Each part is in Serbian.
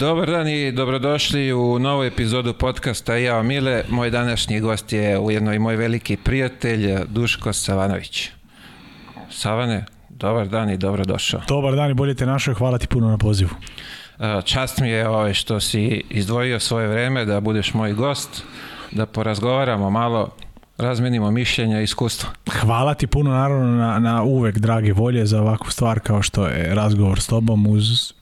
Dobar dan i dobrodošli u novu epizodu podcasta Jao Mile. Moj današnji gost je ujedno i moj veliki prijatelj Duško Savanović. Savane, dobar dan i dobrodošao. Dobar dan i bolje te našao, hvala ti puno na pozivu. E, čast mi je ovaj što si izdvojio svoje vreme da budeš moj gost, da porazgovaramo malo razmenimo mišljenja i iskustva. Hvala ti puno naravno na, na uvek drage volje za ovakvu stvar kao što je razgovor s tobom uz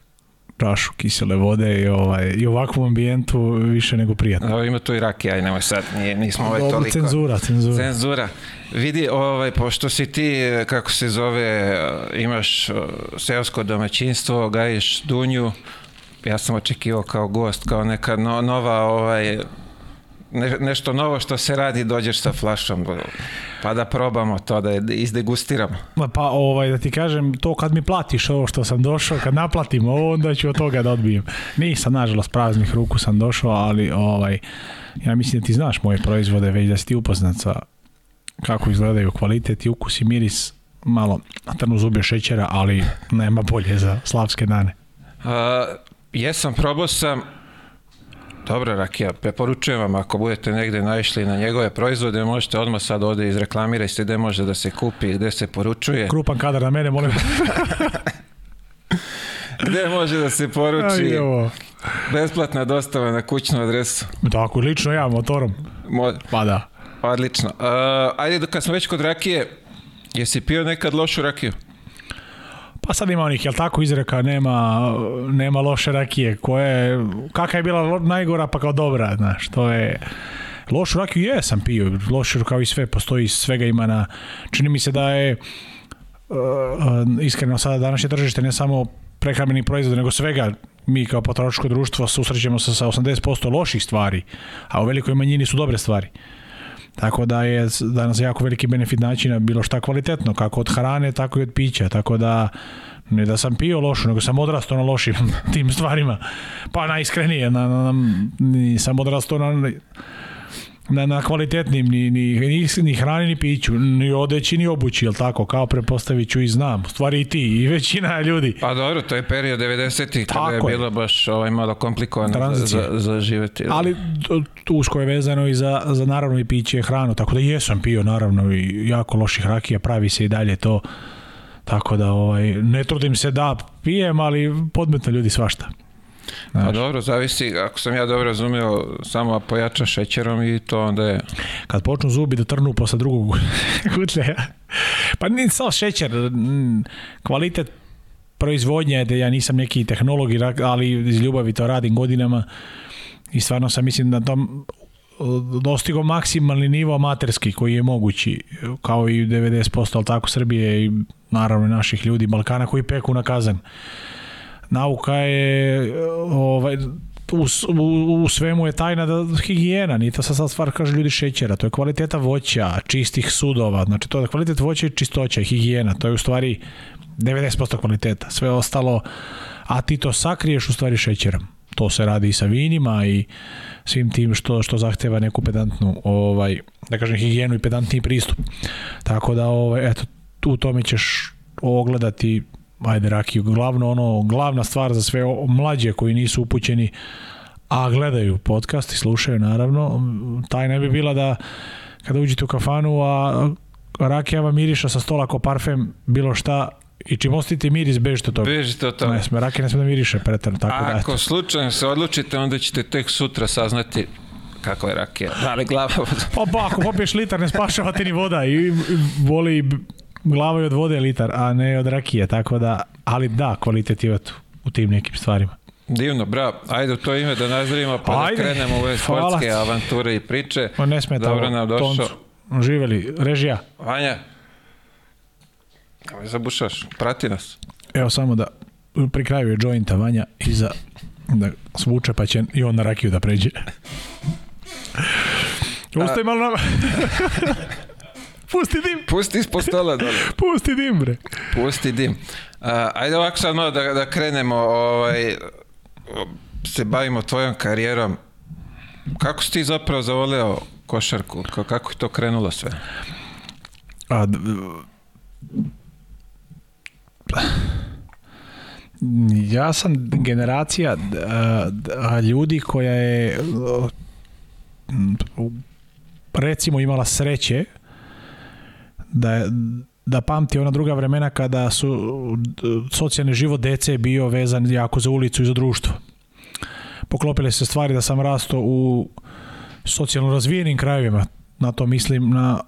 čašu kisele vode i, ovaj, i ovakvom ambijentu više nego prijatno. Evo ima tu i rakija, aj nemoj sad, nije, nismo ovaj toliko. Cenzura, cenzura. Cenzura. Vidi, ovaj, pošto si ti, kako se zove, imaš uh, seosko domaćinstvo, gajiš dunju, ja sam očekivao kao gost, kao neka no, nova ovaj, ne, nešto novo što se radi, dođeš sa flašom, pa da probamo to, da, da izdegustiramo. Pa ovaj, da ti kažem, to kad mi platiš ovo što sam došao, kad naplatim ovo, onda ću od toga da odbijem. Nisam, nažalost, praznih ruku sam došao, ali ovaj, ja mislim da ti znaš moje proizvode, već da si ti upoznat sa kako izgledaju kvalitet i ukus i miris, malo trnu zubio šećera, ali nema bolje za slavske dane. A, jesam, probao sam, Dobra rakija, preporučujem vam ako budete negde naišli na njegove proizvode, možete odmah sad ovde izreklamirajte gde može da se kupi, gde se poručuje. Krupan kadar na mene, molim. gde može da se poruči? Besplatna dostava na kućnu adresu. Tako, lično ja, motorom. Mo... Pa da. Odlično. Uh, ajde, kad smo već kod rakije, jesi pio nekad lošu rakiju? Pa sad ima onih, jel tako izreka, nema, nema loše rakije, koje, kakva je bila najgora pa kao dobra, znaš, to je... Lošu rakiju jesam pio, lošu kao i sve, postoji svega ima na... Čini mi se da je, uh, iskreno sada današnje tržište, ne samo prehrambenih proizvoda, nego svega mi kao potrošačko društvo susrećemo se sa 80% loših stvari, a u velikoj manjini su dobre stvari. Tako da je danas jako veliki benefit naći bilo šta kvalitetno, kako od hrane, tako i od pića. Tako da ne da sam pio lošu, nego sam odrastao na lošim tim stvarima. Pa najiskrenije, na, na, na, nisam odrastao na na, na kvalitetnim ni, ni, ni, ni hrani ni piću, ni odeći ni obući, jel tako, kao prepostavit ću i znam, u stvari i ti i većina ljudi. Pa dobro, to je period 90-ih kada je, je bilo baš ovaj, malo komplikovano Tranzicija. za, za, živeti. Ali usko je vezano i za, za naravno i piće hranu, tako da jesam pio naravno i jako loših rakija, pravi se i dalje to, tako da ovaj, ne trudim se da pijem, ali podmetno ljudi svašta. Znaš. Pa dobro, zavisi, ako sam ja dobro razumio, samo pojača šećerom i to onda je... Kad počnu zubi da trnu posle drugog kutlja, pa nije samo šećer, kvalitet proizvodnje, da ja nisam neki tehnolog, ali iz ljubavi to radim godinama i stvarno sam mislim da tom dostigo maksimalni nivo amaterski koji je mogući, kao i 90% ali tako Srbije i naravno naših ljudi Balkana koji peku na kazan nauka je e, ovaj, u, u, u svemu je tajna da higijena, nije to sad, sad stvar kaže ljudi šećera, to je kvaliteta voća, čistih sudova, znači to je kvalitet voća i čistoća, higijena, to je u stvari 90% kvaliteta, sve ostalo, a ti to sakriješ u stvari šećerom. To se radi i sa vinima i svim tim što što zahteva neku pedantnu ovaj da kažem higijenu i pedantni pristup. Tako da ovaj eto u tome ćeš ogledati ajde Rakiju, glavno ono, glavna stvar za sve mlađe koji nisu upućeni, a gledaju podcast i slušaju naravno, taj ne bi bila da kada uđete u kafanu, a rakija vam miriša sa stola ko parfem, bilo šta, i čim ostite miris, bežite od toga. Bežite od toga. Ne sme, rakija ne sme da miriše pretano, tako da. Ako slučajno se odlučite, onda ćete tek sutra saznati kako je rakija. Da li glava? pa, pa, ako popiješ litar, ne spašava ti ni voda i, i voli glava je od vode litar, a ne od rakije, tako da, ali da, kvalitet je u tim nekim stvarima. Divno, bra. Ajde u to ime da nazdravimo pa da Ajde. da krenemo u ove sportske avanture i priče. Ma ne smeta Dobro nam došao. Toncu. Živeli, režija. Vanja, ovaj zabušaš, prati nas. Evo samo da pri kraju je jointa Vanja iza da svuče pa će i on na rakiju da pređe. Ustaj malo na... Pusti dim. Pusti ispod stola dole. Pusti dim, bre. Pusti dim. Uh, ajde ovako sad malo da, da krenemo. Ovaj, se bavimo tvojom karijerom. Kako si ti zapravo zavoleo košarku? Kako je to krenulo sve? A, ja sam generacija a, ljudi koja je recimo imala sreće da je, da pamti ona druga vremena kada su socijalni život dece bio vezan jako za ulicu i za društvo. Poklopile se stvari da sam rasto u socijalno razvijenim krajevima, na to mislim na,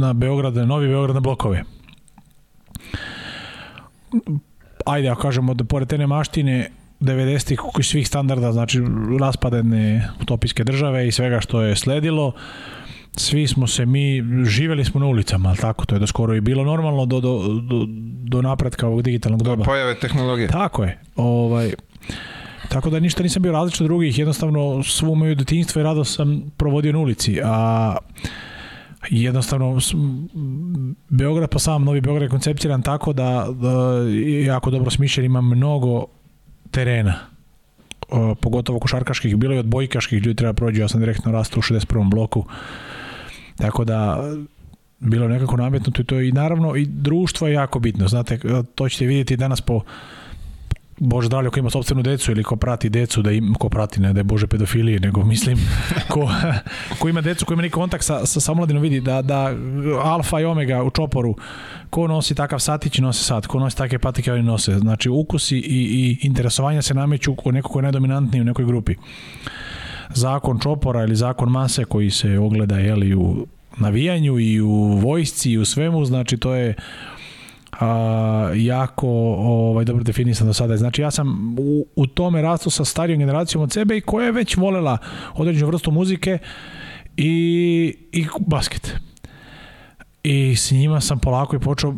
na Beograd, na novi Beogradne blokove. Ajde, ako kažemo da pored te nemaštine 90-ih svih standarda, znači raspadene utopijske države i svega što je sledilo, svi smo se mi, živeli smo na ulicama, al tako, to je do da skoro i bilo normalno do, do, do, do napretka ovog digitalnog doba. Do pojave tehnologije. Tako je. Ovaj, tako da ništa nisam bio različan od drugih, jednostavno svu moju detinjstvo i rado sam provodio na ulici, a jednostavno Beograd pa sam Novi Beograd je koncepciran tako da, da jako dobro smišljen ima mnogo terena pogotovo košarkaških, bilo je odbojkaških, ljudi treba prođu, ja sam direktno rastao u 61. bloku Tako da bilo nekako nametnuto i to je i naravno i društvo je jako bitno. Znate, to ćete vidjeti danas po Bože zdravlje ko ima sobstvenu decu ili ko prati decu da im, ko prati ne da je Bože pedofilije nego mislim ko, ko ima decu ko ima neki kontakt sa, sa, sa mladinom vidi da, da alfa i omega u čoporu ko nosi takav satić nosi sat ko nosi takve patike oni nose znači ukusi i, i interesovanja se nameću u nekog ko je najdominantniji u nekoj grupi zakon čopora ili zakon mase koji se ogleda jeli, u navijanju i u vojsci i u svemu, znači to je a, jako ovaj, dobro definisan do sada. Znači ja sam u, u tome rastu sa starijom generacijom od sebe i koja je već volela određenu vrstu muzike i, i basket. I s njima sam polako i počeo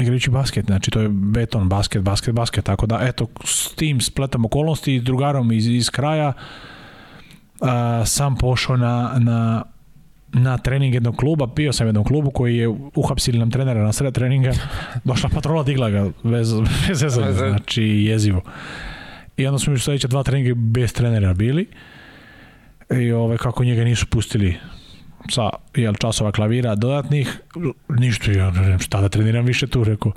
igrajući basket, znači to je beton, basket, basket, basket, tako da eto s tim spletam okolnosti i drugarom iz, iz kraja a, sam pošao na, na na trening jednog kluba, bio sam jednom klubu koji je uhapsili nam trenera na sred treninga, došla patrola, digla ga, bez, bez ezanja, znači jezivo. I onda smo još sledeće dva treninga bez trenera bili i ove, ovaj, kako njega nisu pustili sa jel, časova klavira dodatnih, ništa, ja ne šta da treniram više tu, rekao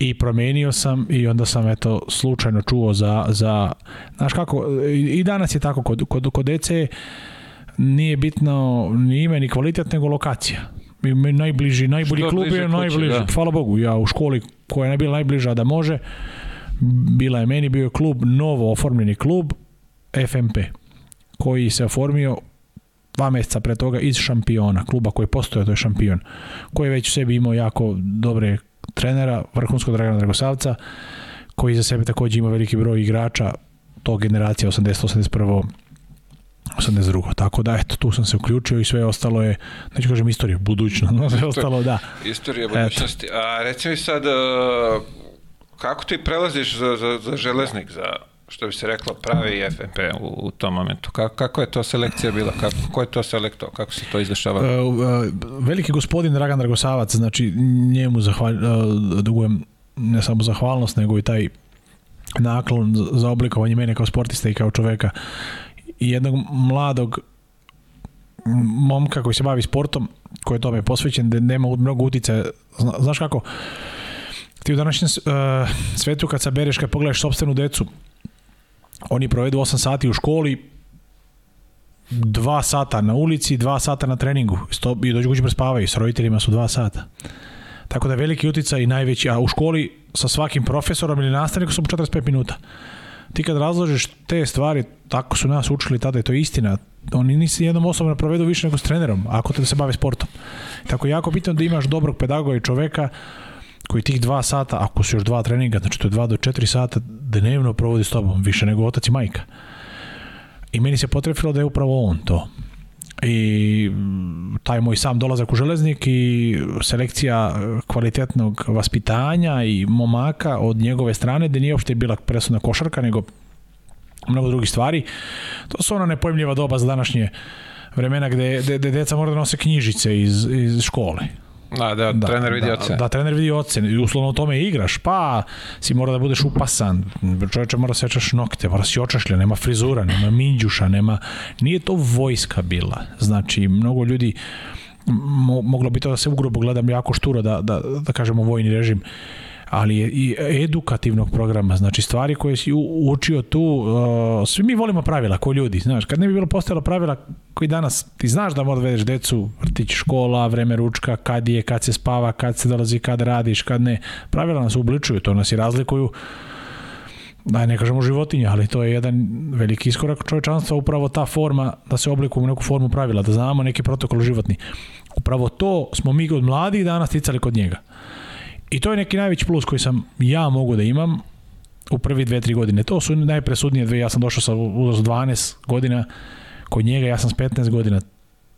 i promenio sam i onda sam eto slučajno čuo za, za znaš kako, i danas je tako kod, kod, kod dece nije bitno ni ime ni kvalitet nego lokacija mi najbliži, najbolji Što klub je najbliži, da. hvala Bogu, ja u školi koja je bila najbliža da može bila je meni, bio je klub novo oformljeni klub FMP koji se oformio dva meseca pre toga iz šampiona, kluba koji postoje, to je šampion, koji je već u sebi imao jako dobre trenera, vrhunskog Dragana Dragosavca, koji za sebe takođe ima veliki broj igrača to generacija 80, 81, 82. Tako da, eto, tu sam se uključio i sve ostalo je, neću kažem istorija, budućnost, no, sve ostalo, da. Istorija budućnosti. Eto. A reci mi sad, e, kako ti prelaziš za, za, za železnik, za što bi se reklo, pravi FFP u, u tom momentu. Kako, kako je to selekcija bila? Kako, ko je to selekto? Kako se to izdešava? E, e, veliki gospodin Dragan Dragosavac, znači njemu zahval, e, dugujem ne samo zahvalnost, nego i taj naklon za oblikovanje mene kao sportiste i kao čoveka. I jednog mladog momka koji se bavi sportom, koji je tome posvećen, da nema mnogo utice. Zna, znaš kako, ti u današnjem uh, svetu kad sabereš, kad pogledaš sobstvenu decu, Oni provedu 8 sati u školi, 2 sata na ulici, 2 sata na treningu. Sto, I dođu kući prespavaju, s roditeljima su 2 sata. Tako da veliki uticaj i najveći, a u školi sa svakim profesorom ili nastavnikom su 45 minuta. Ti kad razložiš te stvari, tako su nas učili tada je to istina, oni nisi jednom osobom provedu više nego s trenerom, ako te da se bave sportom. Tako jako bitno da imaš dobrog pedagoga i čoveka koji tih dva sata, ako su još dva treninga, znači to je dva do četiri sata dnevno provodi s tobom, više nego otac i majka. I meni se potrefilo da je upravo on to. I mm, taj moj sam dolazak u železnik i selekcija e, kvalitetnog vaspitanja i momaka od njegove strane, da nije uopšte bila presudna košarka, nego mnogo drugih stvari. To su ona nepojmljiva doba za današnje vremena gde, gde, gde deca mora da nose knjižice iz, iz škole. Da, da, da trener vidi da, ocene. Da, trener vidi ocene i uslovno u tome igraš, pa si mora da budeš upasan, Čoveče, mora sečaš nokte, mora si očašlja, nema frizura, nema minđuša, nema, nije to vojska bila, znači mnogo ljudi mo, moglo bi to da se ugrubo gledam jako šturo da, da, da kažemo vojni režim ali i edukativnog programa, znači stvari koje si učio tu, uh, svi mi volimo pravila ko ljudi, znaš, kad ne bi bilo postojalo pravila koji danas, ti znaš da moraš da vedeš decu, vrtić, škola, vreme ručka, kad je, kad se spava, kad se dolazi, kad radiš, kad ne, pravila nas ubličuju, to nas i razlikuju da ne kažemo životinje, ali to je jedan veliki iskorak čovečanstva, upravo ta forma da se oblikujemo neku formu pravila, da znamo neki protokol životni. Upravo to smo mi od mladih danas sticali kod njega. I to je neki najveći plus koji sam ja mogu da imam u prvi 2-3 godine. To su najpresudnije dve. Ja sam došao sa uzrast 12 godina kod njega, ja sam s 15 godina.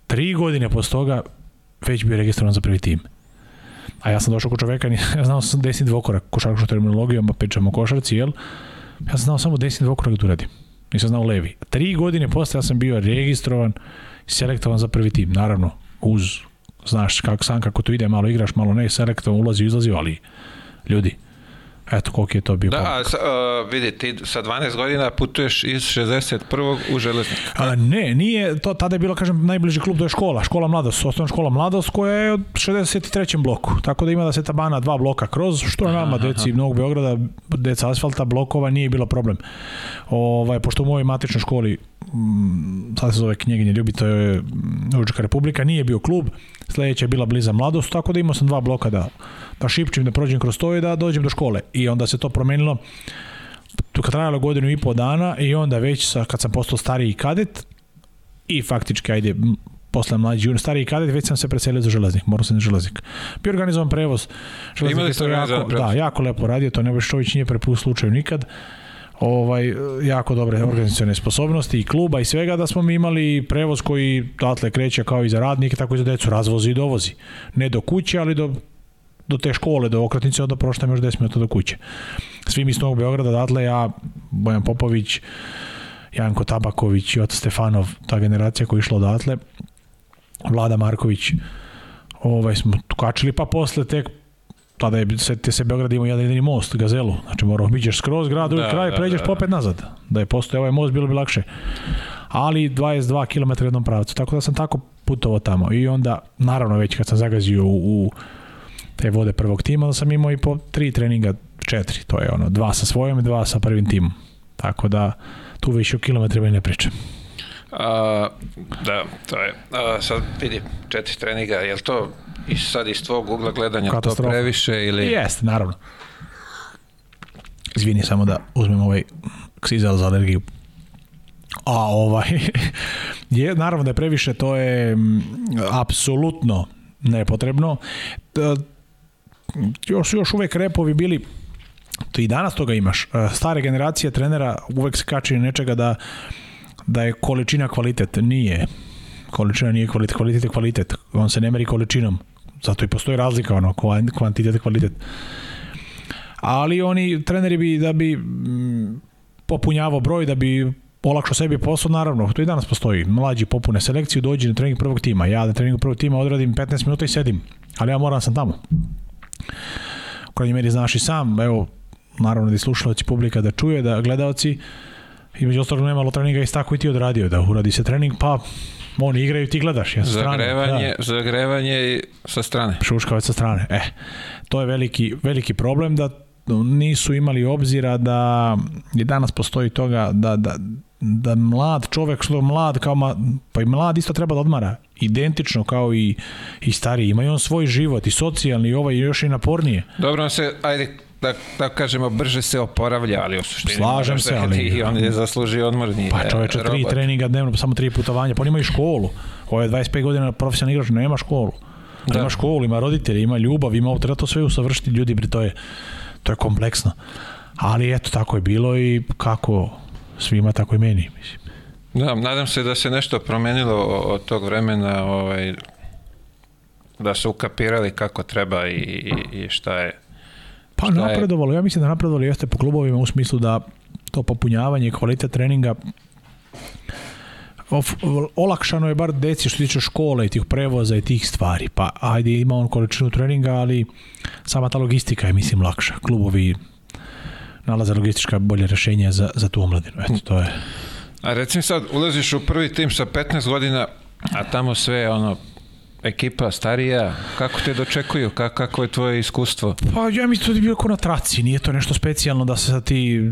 3 godine posle toga već bio registrovan za prvi tim. A ja sam došao kod čoveka, ja znao sam desni dvokorak, košarkašom terminologijom, pa pričamo o košarci, jel? Ja sam znao samo desni dvokorak da uradim. Nisam znao levi. Tri godine posle ja sam bio registrovan, selektovan za prvi tim, naravno, uz znaš kako, sam kako to ide, malo igraš, malo ne, selektom ulazi, izlazi, ali ljudi, Eto koliko je to bio. Da, a, a, vidi, ti sa 12 godina putuješ iz 61. u železnik. A, pa- ne, nije, to tada je bilo, kažem, najbliži klub, to je škola, škola mladost, osnovna škola mladost koja je od 63. bloku, tako da ima da se tabana dva bloka kroz, što je nama, aha, deci aha. Novog Beograda, deca asfalta, blokova, nije bilo problem. Ovaj, pošto u mojoj matičnoj školi sad mm, se zove Knjeginje Ljubi, to je mm, Ružička republika, nije bio klub, sledeća je bila bliza mladost, tako da imao sam dva bloka da, da šipčim, da prođem kroz to i da dođem do škole. I onda se to promenilo, tu kad trajalo godinu i pol dana i onda već sa, kad sam postao stariji kadet i faktički, ajde, posle mlađi junior, stariji kadet, već sam se preselio za železnik, morao sam na železnik. Bio organizovan prevoz, železnik je to jako, da, jako lepo radio, to Nebojš Čović nije prepust slučaju nikad. Uh, ovaj, jako dobre organizacione sposobnosti i kluba i svega da smo mi imali prevoz koji odatle kreće kao i za radnike, tako i za decu, razvozi i dovozi. Ne do kuće, ali do do te škole, do okretnice, onda proštam još 10 minuta do kuće. Svi mi iz Novog Beograda, Datle, ja, Bojan Popović, Janko Tabaković, i Jota Stefanov, ta generacija koja je išla odatle, Vlada Marković, ovaj smo tukačili, pa posle tek tada je, setite se, Beograd imao jedan jedini most, Gazelu. Znači morao bićeš skroz grad, drugi da, kraj, da, pređeš da, popet pa da. nazad. Da je postoje ovaj most, bilo bi lakše. Ali 22 km jednom pravcu. Tako da sam tako putovao tamo. I onda, naravno, već kad sam zagazio u, u te vode prvog tima, da sam imao i po tri treninga, četiri. To je ono, dva sa svojom i dva sa prvim timom. Tako da, tu više o kilometrima ne pričam. A, da, to je. A, sad vidi, četiri treninga, je li to i sad iz tvog ugla gledanja Katastrofa. to previše ili... Jeste, naravno. Izvini samo da uzmem ovaj ksizal za alergiju. A ovaj, je, naravno da je previše, to je mm, apsolutno nepotrebno. Da, još, još uvek repovi bili to i danas toga imaš. E, stare generacije trenera uvek skače nečega da da je količina kvalitet. Nije. Količina nije kvalitet. Kvalitet je kvalitet. On se ne meri količinom. Zato i postoji razlika, ono, kvantitet i kvalitet. Ali oni, treneri bi, da bi mm, popunjavao broj, da bi olakšao sebi posao, naravno, to i danas postoji. Mlađi popune selekciju, dođe na trening prvog tima. Ja na treningu prvog tima odradim 15 minuta i sedim, ali ja moram da sam tamo. U krajnjoj meri znaš i sam, evo, naravno da je slušalac publika da čuje, da gledalci, I među ostalog nemalo treninga i tako i ti odradio, da uradi se trening, pa oni igraju, ti gledaš, ja sa strane. Zagrevanje, da. zagrevanje sa strane. Šuškavac sa strane, e. To je veliki, veliki problem da nisu imali obzira da i danas postoji toga da, da, da mlad čovek što mlad kao ma, pa i mlad isto treba da odmara identično kao i, i stari imaju on svoj život i socijalni i ovaj još i napornije dobro se ajde da, da kažemo, brže se oporavlja, ali u suštini... Slažem se, ali... Ti, on je zaslužio odmorni Pa čoveče, tri robot. treninga dnevno, samo tri putovanja, pa on ima i školu. Ovo je 25 godina profesionalni igrač, nema školu. Da. Ima školu, ima roditelje, ima ljubav, ima ovo, treba to sve usavršiti ljudi, bre, to je, to je kompleksno. Ali eto, tako je bilo i kako svima, tako i meni, mislim. Da, nadam se da se nešto promenilo od tog vremena, ovaj, da su ukapirali kako treba i, i, i šta je Pa šta napredovalo, je... ja mislim da napredovalo jeste po klubovima u smislu da to popunjavanje i kvalitet treninga of, olakšano je bar deci što tiče škole i tih prevoza i tih stvari. Pa ajde ima on količinu treninga, ali sama ta logistika je mislim lakša. Klubovi nalaze logistička bolje rešenja za, za tu omladinu. Eto, to je. A recimo sad, ulaziš u prvi tim sa 15 godina, a tamo sve ono ekipa starija, kako te dočekuju, Ka kako je tvoje iskustvo? Pa ja mislim da je bilo kao na traci, nije to nešto specijalno da se sad ti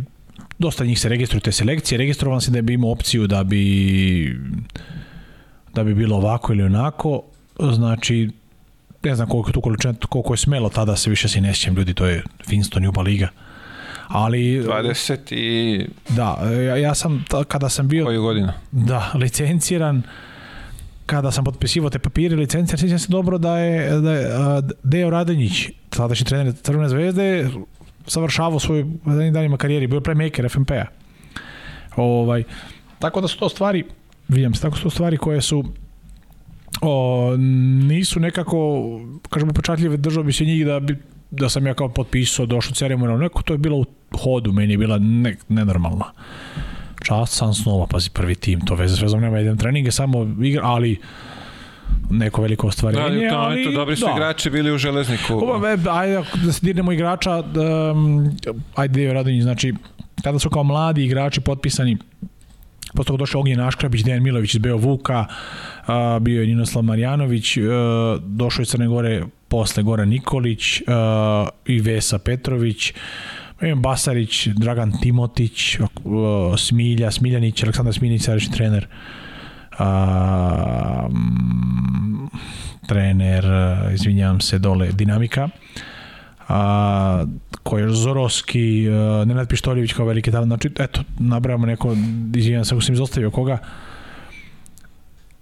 dosta njih se registruju te selekcije, registrovan si da bi imao opciju da bi da bi bilo ovako ili onako, znači ne znam koliko tu količina, koliko je smelo tada se više se ne sjećam ljudi, to je Finston Juba Liga. Ali, 20 i... Da, ja, ja sam, kada sam bio... Koju godina? Da, licenciran, kada sam potpisivao te papire, licence, sjećam se dobro da je, da je Deo Radonjić, sadašnji trener Crvene zvezde, savršavao svoju zadnjim danima karijeri, bio playmaker FMP-a. Ovaj, tako da su to stvari, vidim se, tako su to stvari koje su o, nisu nekako, kažemo, upečatljive, držao bi se njih da bi da sam ja kao potpisao, došao ceremonijalno, neko to je bilo u hodu, meni je bila ne, nenormalna čast san snova, pazi prvi tim, to veze s vezom nema, idem treninge, samo igra, ali neko veliko ostvarenje. Da, to, ali, eto, dobri su da. igrači bili u železniku. Oba, e, ajde, da se dirnemo igrača, da, ajde Dejo Radonjić, znači, kada su kao mladi igrači potpisani, posle toga došao Ognjen Aškrabić, Dejan Milović iz Beovuka, a, bio je Ninoslav Marjanović, a, e, došao je Crne Gore posle Gora Nikolić a, e, i Vesa Petrović, Imam Basarić, Dragan Timotić, Smilja, Smiljanić, Aleksandar Smiljanić, sadašnji trener. A, mm, trener, izvinjavam se, dole, Dinamika. A, koji je Zorovski, a, e, Nenad Pištoljević kao veliki talent. Znači, eto, nabravamo neko, izvinjavam se ako sam izostavio koga,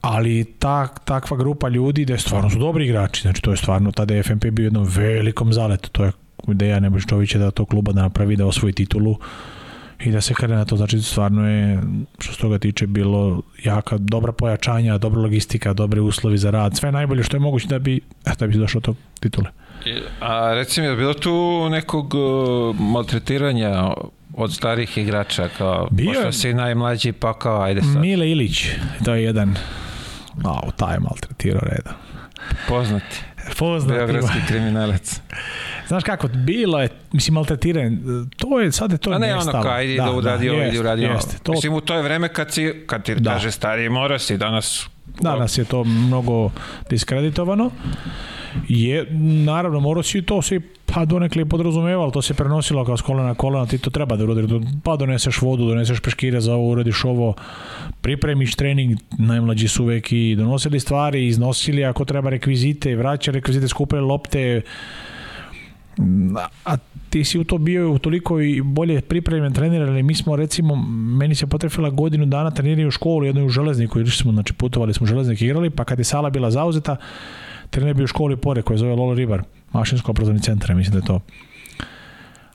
ali ta, takva grupa ljudi da je stvarno su dobri igrači, znači to je stvarno, tada je FNP bio u jednom velikom zaletu, to je takvu Dejana Brščovića da to kluba da napravi, da osvoji titulu i da se krene na to. Znači, stvarno je, što se toga tiče, bilo jaka, dobra pojačanja, dobra logistika, dobre uslovi za rad, sve najbolje što je moguće da bi, da bi došlo do titule. E, a reci mi, je bilo tu nekog e, maltretiranja od starih igrača, kao, bio, pošto si najmlađi, pa kao, ajde sad. Mile Ilić, to je jedan, a, taj je maltretirao reda. Poznati. Poznat Beogradski kriminalac. Znaš kako, bilo je, mislim, maltretiran. To je, sad je to A ne, nestalo. ono kao, ajde da, da, da uradio, ovo, ajde uradi ovo. To... Mislim, u to je vreme kad, si, kad ti da. kaže stariji, mora si danas... Danas je to mnogo diskreditovano je, naravno, morao si to se pa donekle i podrazumevalo, to se prenosilo kao s kolena na kolena, ti to treba da uradiš, pa doneseš vodu, doneseš peškire za ovo, uradiš ovo, pripremiš trening, najmlađi su uvek i donosili stvari, iznosili ako treba rekvizite, vraća rekvizite, skupili lopte, a ti si u to bio u toliko i bolje pripremljen trenirali, mi smo recimo, meni se potrefila godinu dana trenirali u školu, jednoj u železniku, ili smo, znači putovali smo u železnik igrali, pa kad je sala bila zauzeta, Trener bio u školi pore koja zove Lolo Ribar, mašinsko obrazovni centar, mislim da je to.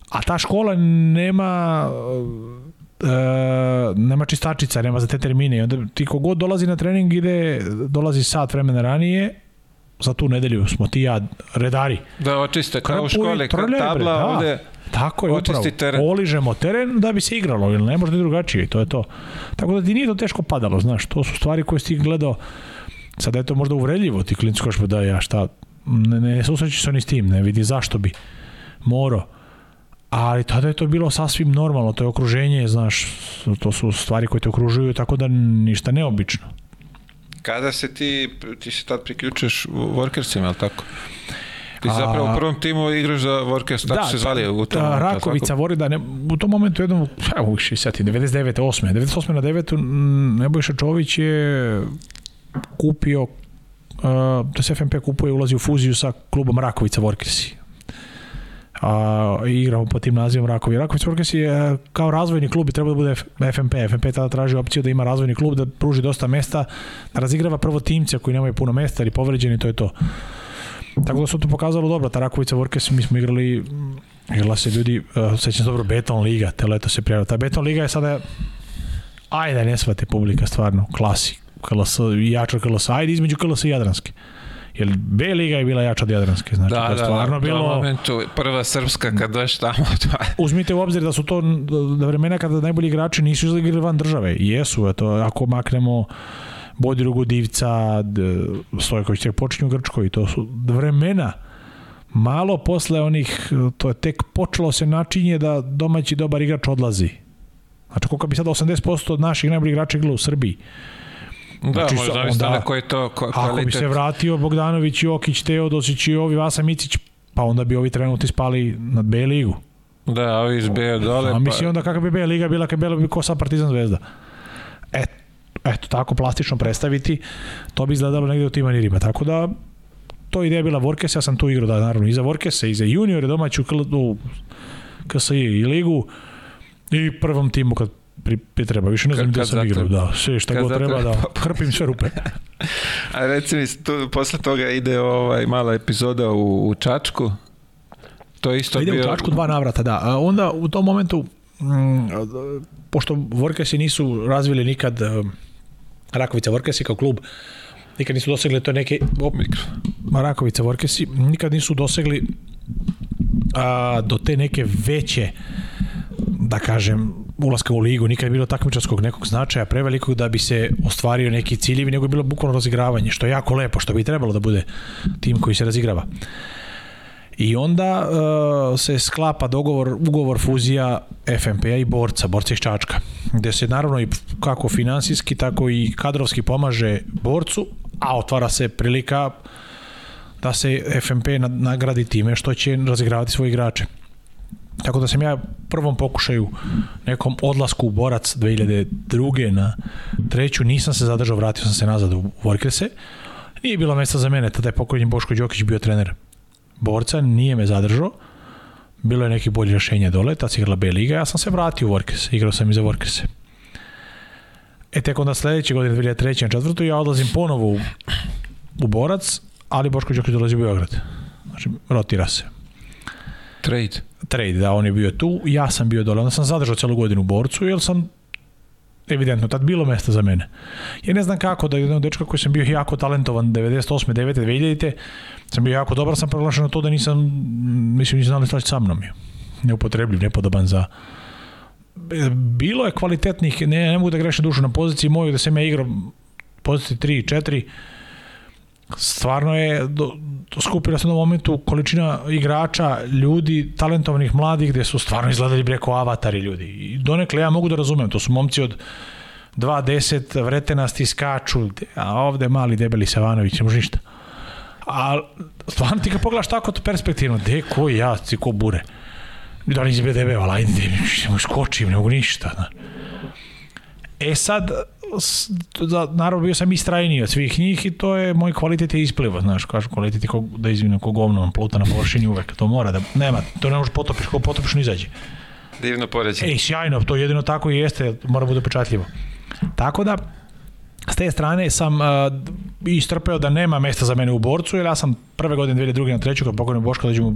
A ta škola nema e, nema čistačica, nema za te termine i onda ti kogod dolazi na trening ide, dolazi sat vremena ranije za tu nedelju smo ti ja redari. Da očiste kao Krpu u škole, kao tabla da. ovde. Tako je, upravo. Teren. Oližemo teren da bi se igralo, ili ne može i drugačije, to je to. Tako da ti nije to teško padalo, znaš, to su stvari koje si gledao Sada je to možda uvredljivo, ti klinci kažeš, pa da ja šta, ne, ne susreći se oni s tim, ne vidi zašto bi moro. Ali tada je to bilo sasvim normalno, to je okruženje, znaš, to su stvari koje te okružuju, tako da ništa neobično. Kada se ti, ti se tad priključuješ Workersima, je tako? Ti A, zapravo u prvom timu igraš za Workers, da, tako da, se zvali u tom momentu. Rakovica, Vorida, ne, u tom momentu jednom, evo više 8. 98. na 9. Nebojša Čović je kupio, uh, da se FNP kupuje i ulazi u fuziju sa klubom Rakovica Vorkisi. A, uh, igramo po tim nazivom Rakovi. Rakovica Vorkisi je kao razvojni klub i treba da bude FMP. FMP tada traži opciju da ima razvojni klub, da pruži dosta mesta, da razigrava prvo timce koji nemaju puno mesta ili povređeni, to je to. Tako da su to pokazalo dobro, ta Rakovica Vorkes, mi smo igrali, mm, igrala se ljudi, uh, sećam dobro, Beton Liga, te leto se prijavila. Ta Beton Liga je sada, ajde ne svate publika stvarno, klasik KLS, jača KLS, ajde između KLS i Jadranske. Jer B liga je bila jača od Jadranske, znači da, to je da, stvarno da, bilo... Da, momentu, prva srpska kad doš tamo... To... Da. Uzmite u obzir da su to da vremena kada najbolji igrači nisu izigrali van države. Jesu, eto, ako maknemo Bodirugu Divca, Stojković tek počinju u Grčkoj, to su vremena malo posle onih, to je tek počelo se načinje da domaći dobar igrač odlazi. Znači, koliko bi sad 80% od naših najboljih igrača igralo u Srbiji, Da, znači, možda onda, na koje to ko, Ako bi se vratio Bogdanović, i Jokić, Teodosić i ovi Vasa Micić, pa onda bi ovi trenutno ispali na B ligu. Da, ovi iz B dole. A pa- mislim onda kakva bi B liga bila kad bila bi ko sa Partizan Zvezda. E, eto, tako plastično predstaviti, to bi izgledalo negde u tim manirima. Tako da, to ideja bila Vorkes, ja sam tu igrao da naravno i za Vorkese i za juniore domaću KSI i ligu i prvom timu kad pri, pri treba. Više ne znam gde sam igrao. Da, sve šta god treba da hrpim sve rupe. A reci mi, tu, posle toga ide ovaj mala epizoda u, u Čačku. To je isto ide bio... u Čačku dva navrata, da. A onda u tom momentu, m, mm, pošto Vorkesi nisu razvili nikad eh, Rakovica Vorkesi kao klub, nikad nisu dosegli to neke... Op, Rakovica Vorkesi, nikad nisu dosegli a, do te neke veće da kažem ulaska u ligu, nikad bilo takmičarskog nekog značaja prevelikog da bi se ostvario neki ciljevi, nego je bilo bukvalno razigravanje, što je jako lepo, što bi trebalo da bude tim koji se razigrava. I onda uh, se sklapa dogovor, ugovor fuzija FMP-a i borca, borca iz Čačka, gde se naravno i kako finansijski, tako i kadrovski pomaže borcu, a otvara se prilika da se FMP nagradi time što će razigravati svoje igrače. Tako da sam ja prvom pokušaju nekom odlasku u borac 2002. na treću nisam se zadržao, vratio sam se nazad u Vorkrese. Nije bilo mesta za mene, tada je pokojni Boško Đokić bio trener borca, nije me zadržao. Bilo je neki bolji rešenje dole, tad se igrala B liga, ja sam se vratio u Vorkres, igrao sam i za Vorkrese. E tek onda sledeće godine 2003. na četvrtu ja odlazim ponovo u, u borac, ali Boško Đokić dolazi u Beograd. Znači, rotira se. Trade trade, da on je bio tu, ja sam bio dole, onda sam zadržao celu godinu u borcu, jer sam evidentno tad bilo mesta za mene. Ja ne znam kako da jedan dečka koji sam bio jako talentovan 98. 9. 2000. -te, sam bio jako dobar, sam proglašen to da nisam, mislim, nisam znali staći sa mnom je. Neupotrebljiv, nepodoban za, bilo je kvalitetnih, ne, ne mogu da grešim dušu na poziciji moju, da sam ja igrao poziciji 3 i 4, stvarno je do, skupila se na momentu količina igrača, ljudi, talentovanih mladih, gde su stvarno izgledali preko avatari ljudi. I donekle ja mogu da razumem, to su momci od 2 vretenasti skaču, a ovde mali debeli Savanović, ne može ništa. A stvarno ti ga pogledaš tako to perspektivno, gde ko ja, ti ko bure. Da li izbe debeva, ajde, skočim, ne mogu ništa. Da. E sad, da, naravno bio sam istrajniji od svih njih i to je moj kvalitet je isplivo, znaš, kažu kvalitet je ko, da izvinim ko govno, pluta na površini uvek, to mora da, nema, to ne može potopiš, ko potopiš ne izađe. Divno poređenje. Ej, sjajno, to jedino tako i jeste, mora bude pečatljivo. Tako da, s te strane sam uh, istrpeo da nema mesta za mene u borcu, jer ja sam prve godine 2002. na treću, kad pokojno Boško dođem u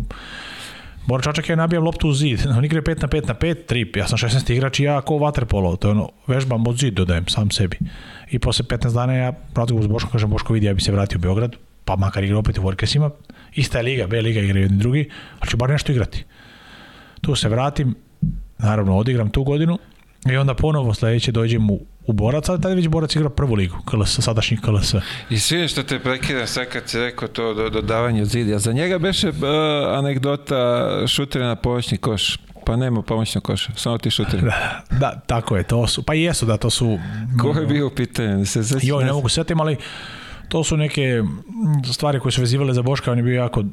Bora Čačak ja nabijam loptu u zid. On igra 5 na 5 na 5, trip. Ja sam 16 igrač i ja ako vaterpolo, to je ono, vežbam od zid dodajem sam sebi. I posle 15 dana ja razgovor s Boškom, kažem Boško vidi, ja bi se vratio u Beograd, pa makar igra opet u Vorkesima. Ista je liga, B liga igraju jedni drugi, ali ću bar nešto igrati. Tu se vratim, naravno odigram tu godinu i onda ponovo sledeće dođem u u Borac, ali tada već Borac igrao prvu ligu, KLS, sadašnjih KLS. I svi što te prekidam sad kad si rekao to do, dodavanje zidja. Za njega beše uh, anegdota šutere na pomoćni koš. Pa nema pomoćnog koša, samo ti šuteri. Da, da, tako je, to su, pa jesu da, to su... Ko je bio u pitanju? Se, Joj, ne mogu setim, ali to su neke stvari koje su vezivale za Boška, on je bio jako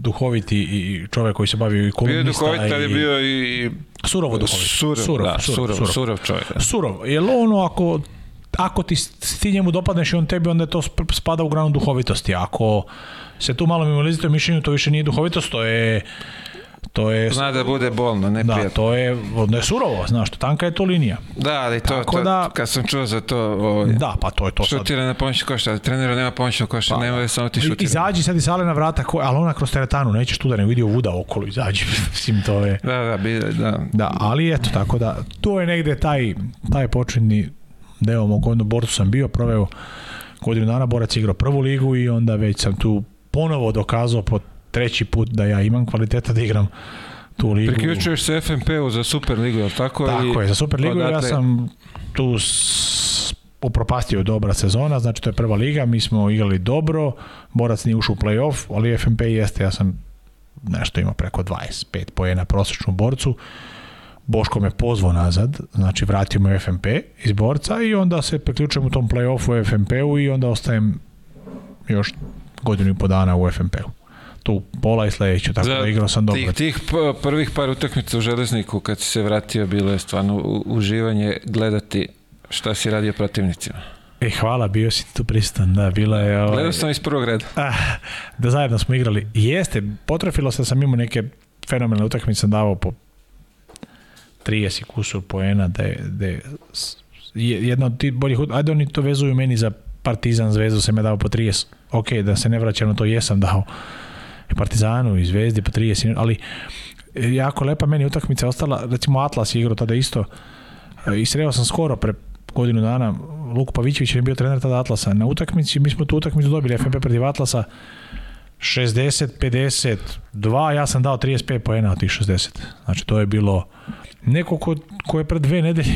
duhoviti i čovjek koji se bavio i kolumnista. Bio je duhovit, ali je bio i... Surovo duhovit. Surov, surov, da, surov, surov, surov, surov čovjek. Da. Surov, jer ono ako ako ti, ti njemu dopadneš i on tebi, onda to spada u granu duhovitosti. Ako se tu malo mimo lizite mišljenju, to više nije duhovitost, to je to je... Zna da bude bolno, neprijatno. Da, to je, onda je surovo, znaš, to tanka je to linija. Da, ali to, Tako to da, kad sam čuo za to... Ovaj, da, pa to je to šutira sad. na pomoćnu koša, ali trenera nema pomoćnu koša, pa, nema da je samo ti šutira. Izađi sad iz sale na vrata, ko, ali ona kroz teretanu, nećeš tu da ne vidi ovuda okolo, izađi, mislim, to je... Da, da, bi, da. Da, ali eto, tako da, to je negde taj, taj početni deo mog godinu borcu sam bio, proveo godinu dana borac igrao prvu ligu i onda već sam tu ponovo dokazao pod treći put da ja imam kvaliteta da igram tu ligu. Priključuješ se FNP-u za Superligu, je li tako? Tako je, za Superligu odatle... Pa ja sam tu upropastio je dobra sezona, znači to je prva liga, mi smo igrali dobro, Borac nije ušao u play-off, ali FNP jeste, ja sam nešto ima preko 25 pojena prosječnu borcu, Boško me pozvao nazad, znači vratio me u FNP iz borca i onda se priključujem u tom play-offu u FNP-u i onda ostajem još godinu i po dana u FNP-u tu pola i sledeću, tako Za, da igrao sam dobro. Tih, tih prvih par utakmica u železniku kad si se vratio bilo je stvarno uživanje gledati šta si radio protivnicima. E, hvala, bio si tu pristan, da, bila je... Ovaj... Gledao sam iz prvog reda. Ah, da zajedno smo igrali. Jeste, potrefilo se da sam imao neke fenomenalne utakmice, sam davao po 30 kusur poena, da je, da je jedna od tih boljih utakmica, ajde oni to vezuju meni za Partizan zvezu, sam je dao po 30, ok, da se ne vraćam na to, jesam dao Partizanu i Zvezdi po pa 30, ali e, jako lepa meni utakmica ostala, recimo Atlas je igrao tada isto e, i sreo sam skoro pre godinu dana Luku Pavićević je bio trener tada Atlasa na utakmici, mi smo tu utakmicu dobili FNP protiv Atlasa 60, 50, 2, ja sam dao 35 poena od tih 60. Znači to je bilo neko ko, ko je pre dve nedelje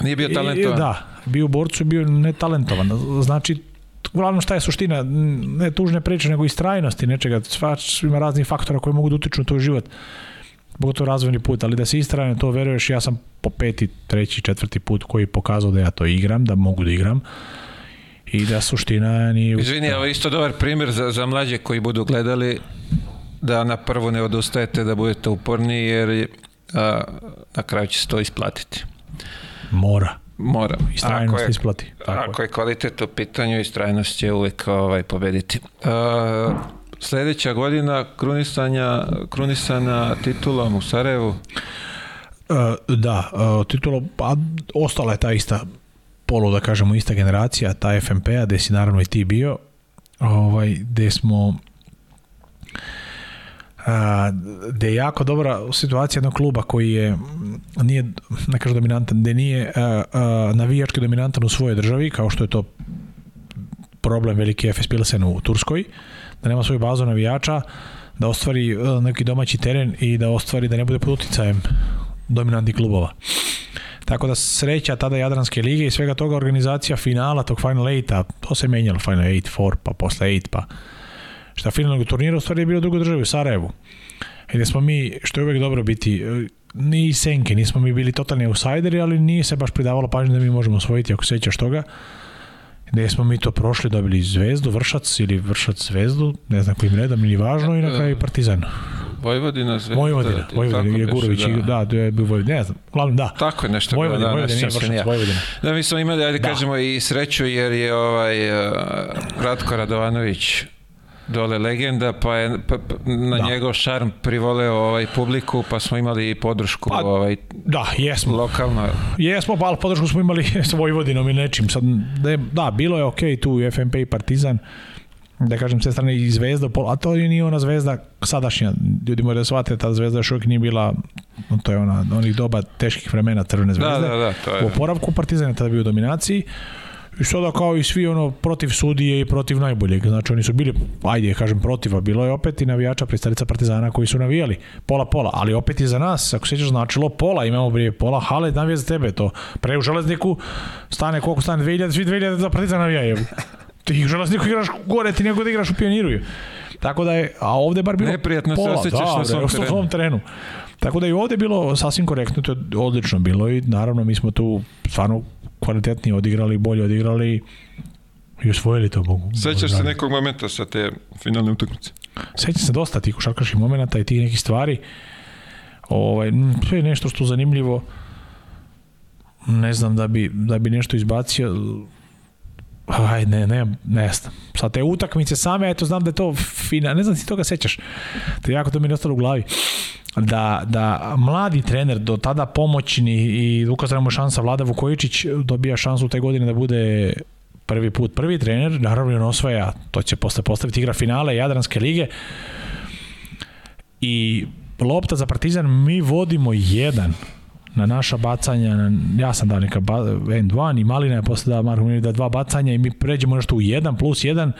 Nije bio talentovan. Da, bio u borcu, bio netalentovan. Znači, uglavnom šta je suština, ne tužne priče, nego i strajnosti nečega, svač ima raznih faktora koji mogu da utiču na tvoj život, pogotovo razvojni put, ali da si istrajan, to veruješ, ja sam po peti, treći, četvrti put koji je pokazao da ja to igram, da mogu da igram, i da suština nije... Izvini, je isto dobar primjer za, za mlađe koji budu gledali, da na prvo ne odustajete, da budete uporni, jer a, na kraju će se to isplatiti. Mora moramo. Istrajnost je, isplati. Tako ako je. je kvalitet u pitanju, istrajnost će uvek ovaj, pobediti. Uh, sledeća godina krunisanja, krunisana titulom u Sarajevu? E, da, e, titulo, pa ostala je ta ista polu, da kažemo, ista generacija, ta FMP-a, gde si naravno i ti bio, ovaj, gde smo gde je jako dobra situacija jednog kluba koji je nije, ne kažu dominantan, gde nije navijački dominantan u svojoj državi, kao što je to problem veliki FS Pilsen u Turskoj, da nema svoju bazu navijača, da ostvari e, neki domaći teren i da ostvari da ne bude pod uticajem dominantnih klubova. Tako da sreća tada Jadranske lige i svega toga organizacija finala tog Final 8-a, to se menjalo Final 8, 4, pa posle 8, pa šta finalnog turnira u stvari je bilo drugo drugoj državi, u Sarajevu. Gde da smo mi, što je uvek dobro biti, e, ni senke, nismo mi bili totalni outsideri, ali nije se baš pridavalo pažnje da mi možemo osvojiti, ako sećaš toga. Gde smo mi to prošli, dobili Zvezdu, Vršac ili Vršac Zvezdu, ne znam kojim redom, ili važno, i na e, kraju Partizan. Vojvodina, Zvezda. Vojvodina, Vojvodina, je Jegurović, da. da. da, je bio Vojvodina, ne znam, uglavnom da. Tako je nešto. Vojvodina, da, Vojvodina, nije Vršac, Vojvodina. Da, mi smo imali, ajde da. kažemo, i sreću, jer je ovaj uh, Ratko Radovanović dole legenda, pa je pa, pa, na da. njegov šarm privoleo ovaj publiku, pa smo imali i podršku pa, ovaj, da, jesmo. lokalno. Jesmo, pa podršku smo imali s Vojvodinom i nečim. Sad, da, da, bilo je okej okay, tu i FNP i Partizan, da kažem, s strane i Zvezda, a to nije ona Zvezda sadašnja, ljudi moraju da shvate, ta Zvezda još uvijek nije bila, no, to je ona, onih doba teških vremena Crvene da, Zvezde, da, da, da, to je. u oporavku Partizan je tada bio u dominaciji, I sada kao i svi ono protiv sudije i protiv najboljeg. Znači oni su bili, ajde kažem protiv, a bilo je opet i navijača pristalica Partizana koji su navijali. Pola pola, ali opet i za nas, ako sećaš značilo pola, imamo brije pola, hale navija za tebe to. Pre u železniku stane koliko stane 2000, svi 2000 za Partizana navijaju. Ti u železniku igraš gore ti nego da igraš u pioniruju. Tako da je, a ovde bar bilo Neprijatno pola, se osjećaš da, na da, svom, da, svom terenu. Tako da i ovde bilo sasvim korektno, to je odlično bilo i naravno mi smo tu stvarno kvalitetnije odigrali, bolje odigrali i osvojili to Bogu. Sećaš se nekog momenta sa te finalne utakmice? Sećam se dosta tih košarkaških momenta i tih nekih stvari. Ovaj, to je nešto što zanimljivo. Ne znam da bi, da bi nešto izbacio aj ne, ne, ne znam. Sad te utakmice same, eto znam da je to fina, ne znam si toga sećaš. To jako to mi je ostalo u glavi. Da, da mladi trener do tada pomoćni i Lukas Ramo šansa Vlada Vukojičić dobija šansu te godine da bude prvi put prvi trener, naravno on osvaja, to će posle postaviti igra finale Jadranske lige i lopta za Partizan mi vodimo jedan na naša bacanja, na, ja sam dao neka ba, end one i Malina je posle dao Marko da dva bacanja i mi pređemo nešto u 1 plus 1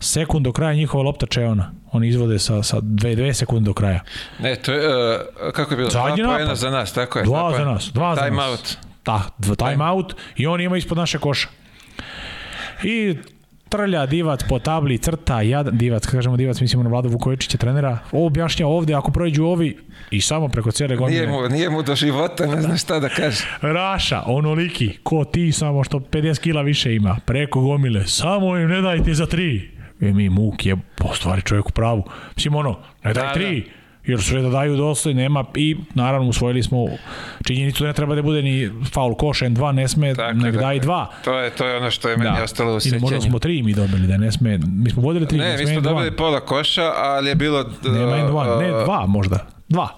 sekund do kraja njihova lopta čeona. Oni izvode sa, sa 2-2 sekunde do kraja. Ne, to je, uh, kako je bilo? Zadnji napad. Jedna za nas, tako je. Dva napad. za nas, dva time za nas. Out. Da, dva time, time out i on ima ispod naše koša. I trlja Divac po tabli, crta, jadan Divac, kažemo Divac, mislimo na Vladu Vukovičića trenera, ovo objašnja ovde, ako prođu ovi i samo preko cijele godine. Nije mu, nije mu do života, ne zna šta da kaže. Raša, onoliki, ko ti, samo što 50 kila više ima, preko gomile, samo im ne daj ti za tri. I e, mi muk je, po stvari čovjek u pravu. Mislim ono, ne daj da, tri, da jer su da daju dosta i nema i naravno usvojili smo činjenicu da ne treba da bude ni faul koš N2 ne sme Tako, nek da, i dva to je, to je ono što je meni da. ostalo u sećanju i možda smo tri mi dobili da ne sme mi smo vodili tri ne, ne mi smo N2. dobili pola koša ali je bilo nema N2 ne uh, dva možda dva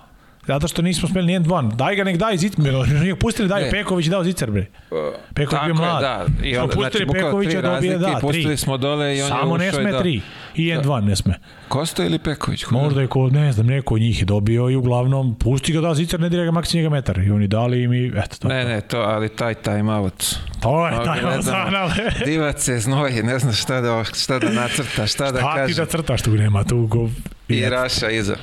Zato što nismo smeli ni N2. Daj ga nek daj Zicmer, njih pustili daj ne. Peković dao Zicer bre. Peković je mlad. Da. I onda, znači, pustili Pekovića da dobije da, tri. Pustili smo dole i on Samo je ušao ne sme da. tri. I N2 da. ne sme. Kosta ili Peković? Koga? Možda je ko, ne znam, neko od njih je dobio i uglavnom pusti ga da zicar ne dira ga maksim njega metar. I oni dali im i eto. to. Ne, ne, to, ali taj time out. To je taj out Divac se znoji, ne znam šta da, šta da nacrta, šta, šta da kaže. Šta ti da crtaš tu nema, tu go... I, I raša iza.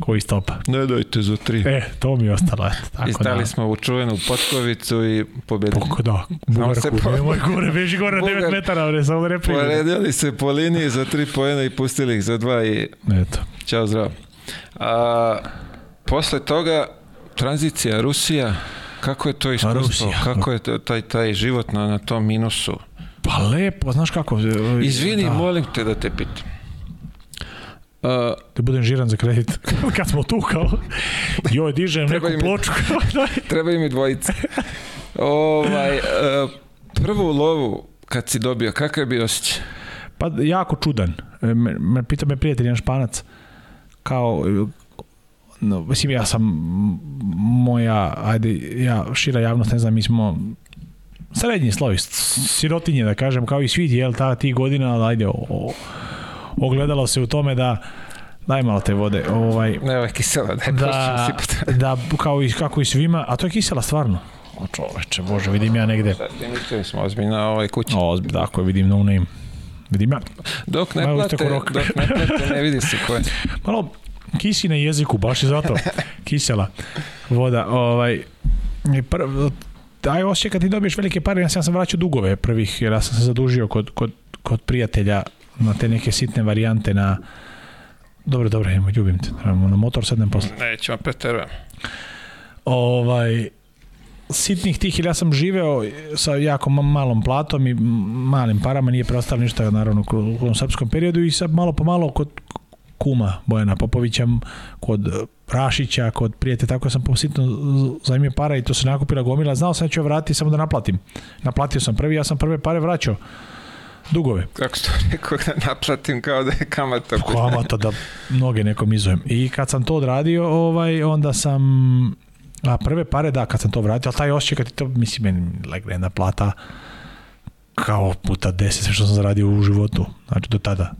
Koji stop? Ne dajte za tri. E, to mi je ostalo. Eto, tako Istali da. smo u čuvenu potkovicu i pobedili. Poko, da. Bugarku, po... nemoj gore, beži gore Bugar... 9 metara, ne, samo da ne primjer. Poredili se po liniji za tri pojena i pustili ih za dva i... Eto. Ćao, zdravo. A, posle toga, tranzicija Rusija, kako je to pa iskustvo? Kako je taj, taj život na, na tom minusu? Pa lepo, znaš kako... E, Izvini, da. molim te da te pitam. Uh, da budem žiran za kredit. Kad smo tu kao, joj, dižem neku im, ploču. treba mi i dvojica. Ovaj, uh, prvu lovu kad si dobio, kakav je bio osjećaj? Pa jako čudan. E, me, me pita me prijatelj jedan španac, kao, no, mislim, ja sam moja, ajde, ja, šira javnost, ne znam, mi smo srednji slovi, sirotinje, da kažem, kao i svi, jel, ta ti godina, ali ajde, o, o ogledalo se u tome da daj malo te vode. Ovaj, ne, ovo kisela, daj, da, da, kao i, kako i svima, a to je kisela stvarno. O čoveče, bože, vidim ja negde. Sad mislili smo ozbiljna ovaj kući. Ozbiljno, tako je, vidim no name. Vidim ja. Dok ne plate, dok ne plate, ne vidi se ko je. Malo kisi na jeziku, baš je zato. Kisela voda. Ovaj, prv, taj osjećaj kad ti dobiješ velike pare, ja sam vraćao dugove prvih, jer ja sam se zadužio kod, kod, kod prijatelja na te neke sitne varijante na dobro, dobro, idemo, ljubim te. na motor sednem posle. Neću vam preterujem. Ovaj, sitnih tih, ili ja sam živeo sa jako malom platom i malim parama, nije preostalo ništa naravno u ovom srpskom periodu i sad malo po malo kod kuma Bojana Popovića, kod e, Rašića, kod prijete, tako sam positno zajmio para i to se nakupila gomila. Znao sam da ću vratiti samo da naplatim. Naplatio sam prvi, ja sam prve pare vraćao dugove. Kako što rekao da naplatim kao da je kamata. Pa kamata da mnoge nekom izujem. I kad sam to odradio, ovaj, onda sam a prve pare da, kad sam to vratio, ali taj osjećaj kad ti to, mislim, meni legnena plata kao puta deset sve što sam zaradio u životu, znači do tada,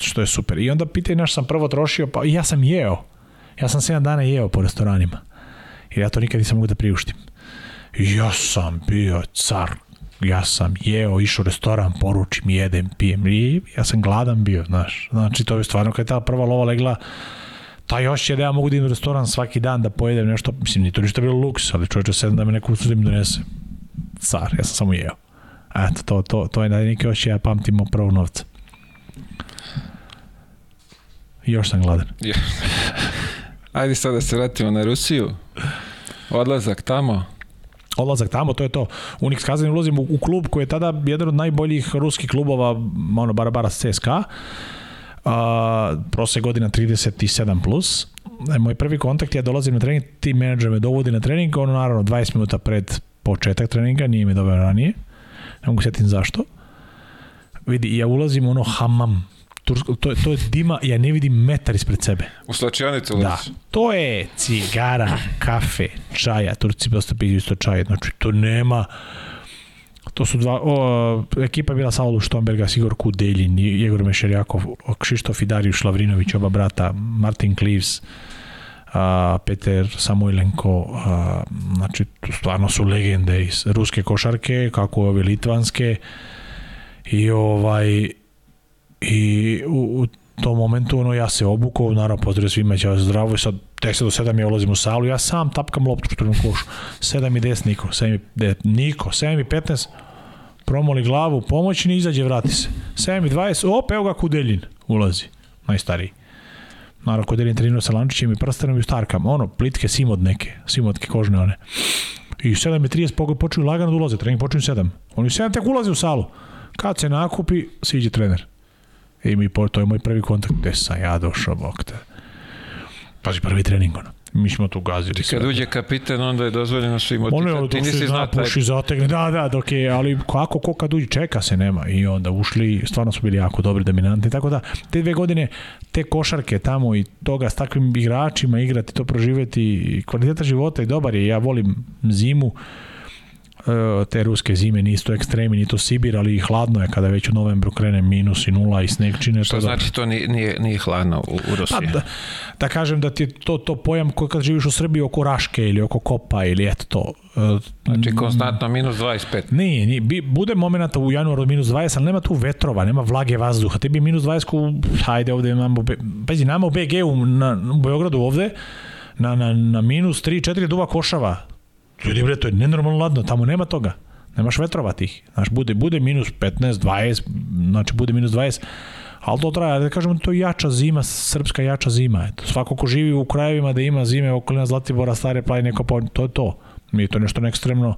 što je super. I onda pitaj naš sam prvo trošio, pa ja sam jeo, ja sam 7 dana jeo po restoranima, jer ja to nikad nisam mogu da priuštim. Ja sam bio car ja sam jeo, išao u restoran, poručim, jedem, pijem, i ja sam gladan bio, znaš. Znači, to je stvarno, kada je ta prva lova legla, ta još je da ja mogu da idem u restoran svaki dan da pojedem nešto, mislim, ni to ništa bilo luks, ali čovječe sedam da me neku uslužim da donese. Car, ja sam samo jeo. Eto, to, to, to je neki još ja pamtim prvo novca. Još sam gladan. Ajde sad da se vratimo na Rusiju. Odlazak tamo odlazak tamo, to je to. Unix Kazan ulazim u, u klub koji je tada jedan od najboljih ruskih klubova, ono, bara CSKA. Uh, prose godina 37 plus. E, moj prvi kontakt, ja dolazim na trening, tim menadžer me dovodi na trening, ono naravno 20 minuta pred početak treninga, nije me doveo ranije, ne mogu sjetim zašto. Vidi, ja ulazim u ono hamam, Tursko, to, to je dima, ja ne vidim metar ispred sebe. U slačionicu ulazi. Da, to je cigara, kafe, čaja, Turci dosta piju isto čaja, znači to nema, to su dva, o, ekipa je bila sa Olu Štomberga, Sigor Kudeljin, Jegor Mešerjakov, Kšištof i Dariju Šlavrinović, oba brata, Martin Klives, a, Peter Samoilenko, a, znači stvarno su legende iz ruske košarke, kako ove litvanske, i ovaj i u, u tom momentu ono, ja se obukao, naravno pozdravio svima, ja zdravo i sad 10 do 7 ja ulazim u salu, ja sam tapkam loptu što košu, 7 i 10 niko, 7 i 10 niko, 7 i 15 promoli glavu, pomoćni, izađe, vrati se. 7 i 20, op, evo ga Kudeljin ulazi, najstariji. Naravno, Kudeljin trenirao sa Lančićem i prstanom i starkam, ono, plitke simod neke, simodke kožne one. I 7 i 30 počinju lagano da ulaze, trening počinju 7. Oni 7 tek ulaze u salu. Kad se nakupi, siđe trener. I mi, to je moj prvi kontakt, gde sam ja došao, bok te. Pazi, prvi trening, ono mi smo tu gazili. Ti kad uđe kapiten, onda je dozvoljeno svima. Ono je, ti nisi zna, puši, zategne, da, da, dok je, ali kako, ko kad uđe, čeka se, nema. I onda ušli, stvarno su bili jako dobri, dominantni, tako da, te dve godine, te košarke tamo i toga s takvim igračima igrati, to proživjeti, kvaliteta života je dobar je, ja volim zimu, E, te ruske zime nisu ekstremi, ni to Sibir, ali i hladno je kada već u novembru krene minus i nula i sneg čine. Što to da- znači to nije, nije, nije hladno u, u pa Rusiji? Pa, da, da kažem da ti je to, to pojam koji kad živiš u Srbiji oko Raške ili oko Kopa ili eto to. E, znači konstantno minus 25. Nije, nije. Bude momenta u januaru minus 20, ali nema tu vetrova, nema vlage vazduha. Tebi minus 20, ku, hajde ovde imamo, pazi, nama u BG u, na, u Beogradu ovde, na, na, na minus 3, 4 duva košava Ljudi bre, to je nenormalno ladno, tamo nema toga. Nemaš vetrova tih. Znaš, bude, bude minus 15, 20, znači bude minus 20, ali to traje, da kažemo, to je jača zima, srpska jača zima. Eto, svako ko živi u krajevima da ima zime okolina Zlatibora, Stare planine, Kopa, to je to. Nije to nešto nekstremno,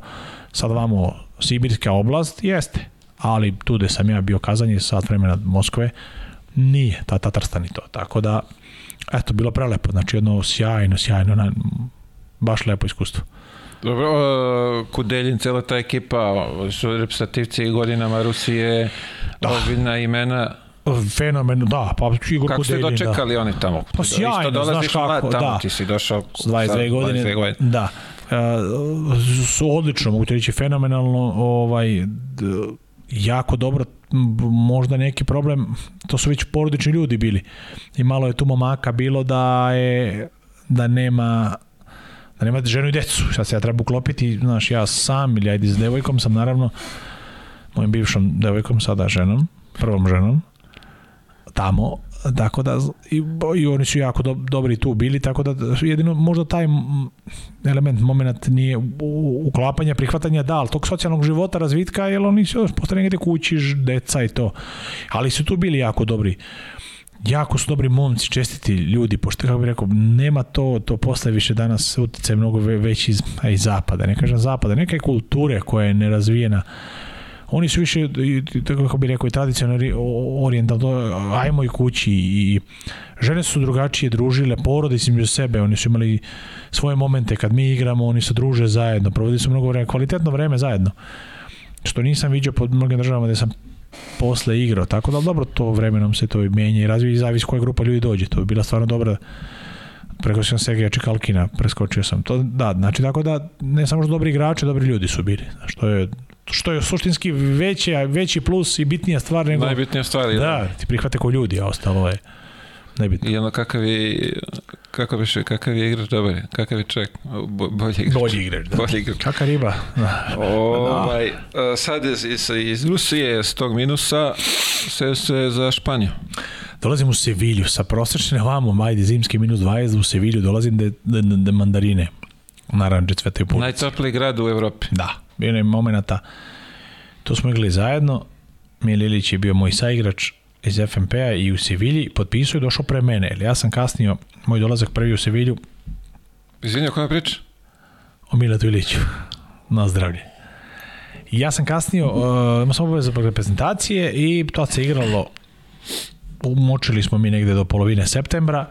Sad vamo Sibirska oblast, jeste. Ali tu gde sam ja bio kazanje, sat vremena Moskve, nije ta Tatarsta ni to. Tako da, eto, bilo prelepo. Znači, jedno sjajno, sjajno, na, baš lepo iskustvo. Dobro, e, Kudeljin, cela ta ekipa, su reprezentativci godinama Rusije, da. ozbiljna imena fenomen, da, pa Igor Kako Kudelin. Kako ste da. dočekali da. oni tamo? Pa sjajno, Isto znaš kako, tamo, da. Ti si došao s 22 godine, 22 godine. Da. Uh, su odlično, mogu ti reći, fenomenalno, ovaj, jako dobro, možda neki problem, to su već porodični ljudi bili i malo je tu momaka bilo da je da nema da nemate ženu i decu, sad se ja treba uklopiti, znaš, ja sam ili ajde s devojkom sam naravno, mojim bivšom devojkom, sada ženom, prvom ženom, tamo, tako da, i, i oni su jako do, dobri tu bili, tako da jedino možda taj element, moment nije uklapanja, prihvatanja, da, ali tog socijalnog života, razvitka, jer oni su postane negde kući, deca i to, ali su tu bili jako dobri jako su dobri momci, čestiti ljudi, pošto kako bih rekao, nema to, to postaje više danas utjecaj mnogo veći iz, iz zapada, ne kažem zapada, neke kulture koja je nerazvijena, oni su više, tako kako bih rekao, i tradicionalno orijentalno, ajmo i kući i žene su drugačije družile, porodice među sebe, oni su imali svoje momente kad mi igramo, oni se druže zajedno, provodili su mnogo vremena, kvalitetno vreme zajedno što nisam viđao pod mnogim državama gdje sam posle igrao, tako da dobro, to vremenom se to menja i razvija i zavisi koja grupa ljudi dođe, to bi bila stvarno dobra preko sam Sergeja Čekalkina, preskočio sam to, da, znači tako da ne samo što dobri igrači, dobri ljudi su bili, što je što je suštinski veći, veći plus i bitnija stvar nego... Najbitnija stvar da, da. ti prihvate ko ljudi, a ostalo je nebitno. I ono kakav je, kako biš, kakav je igrač dobar je, kakav je čovjek, bolji igrač. Bolji igrač, da. Bolji igrač. Kaka riba. Da. ovaj, sad iz, iz Rusije, s tog minusa, se se za Španiju. Dolazim u Sevilju, sa prosječne vamo, majde, zimski minus 20, u Sevilju dolazim de, de, de mandarine, naranđe cvetaju punice. Najtopliji grad u Evropi. Da, bio je momenta, to smo igrali zajedno, Mililić je bio moj saigrač, iz FMP-a i u Sevilji potpisao i došao pre mene. Jer ja sam kasnio moj dolazak prvi u Sevilju. Izvinja, koja priča? O Milatu Iliću. Na zdravlje. Ja sam kasnio, uh, imao sam za reprezentacije i to se igralo umočili smo mi negde do polovine septembra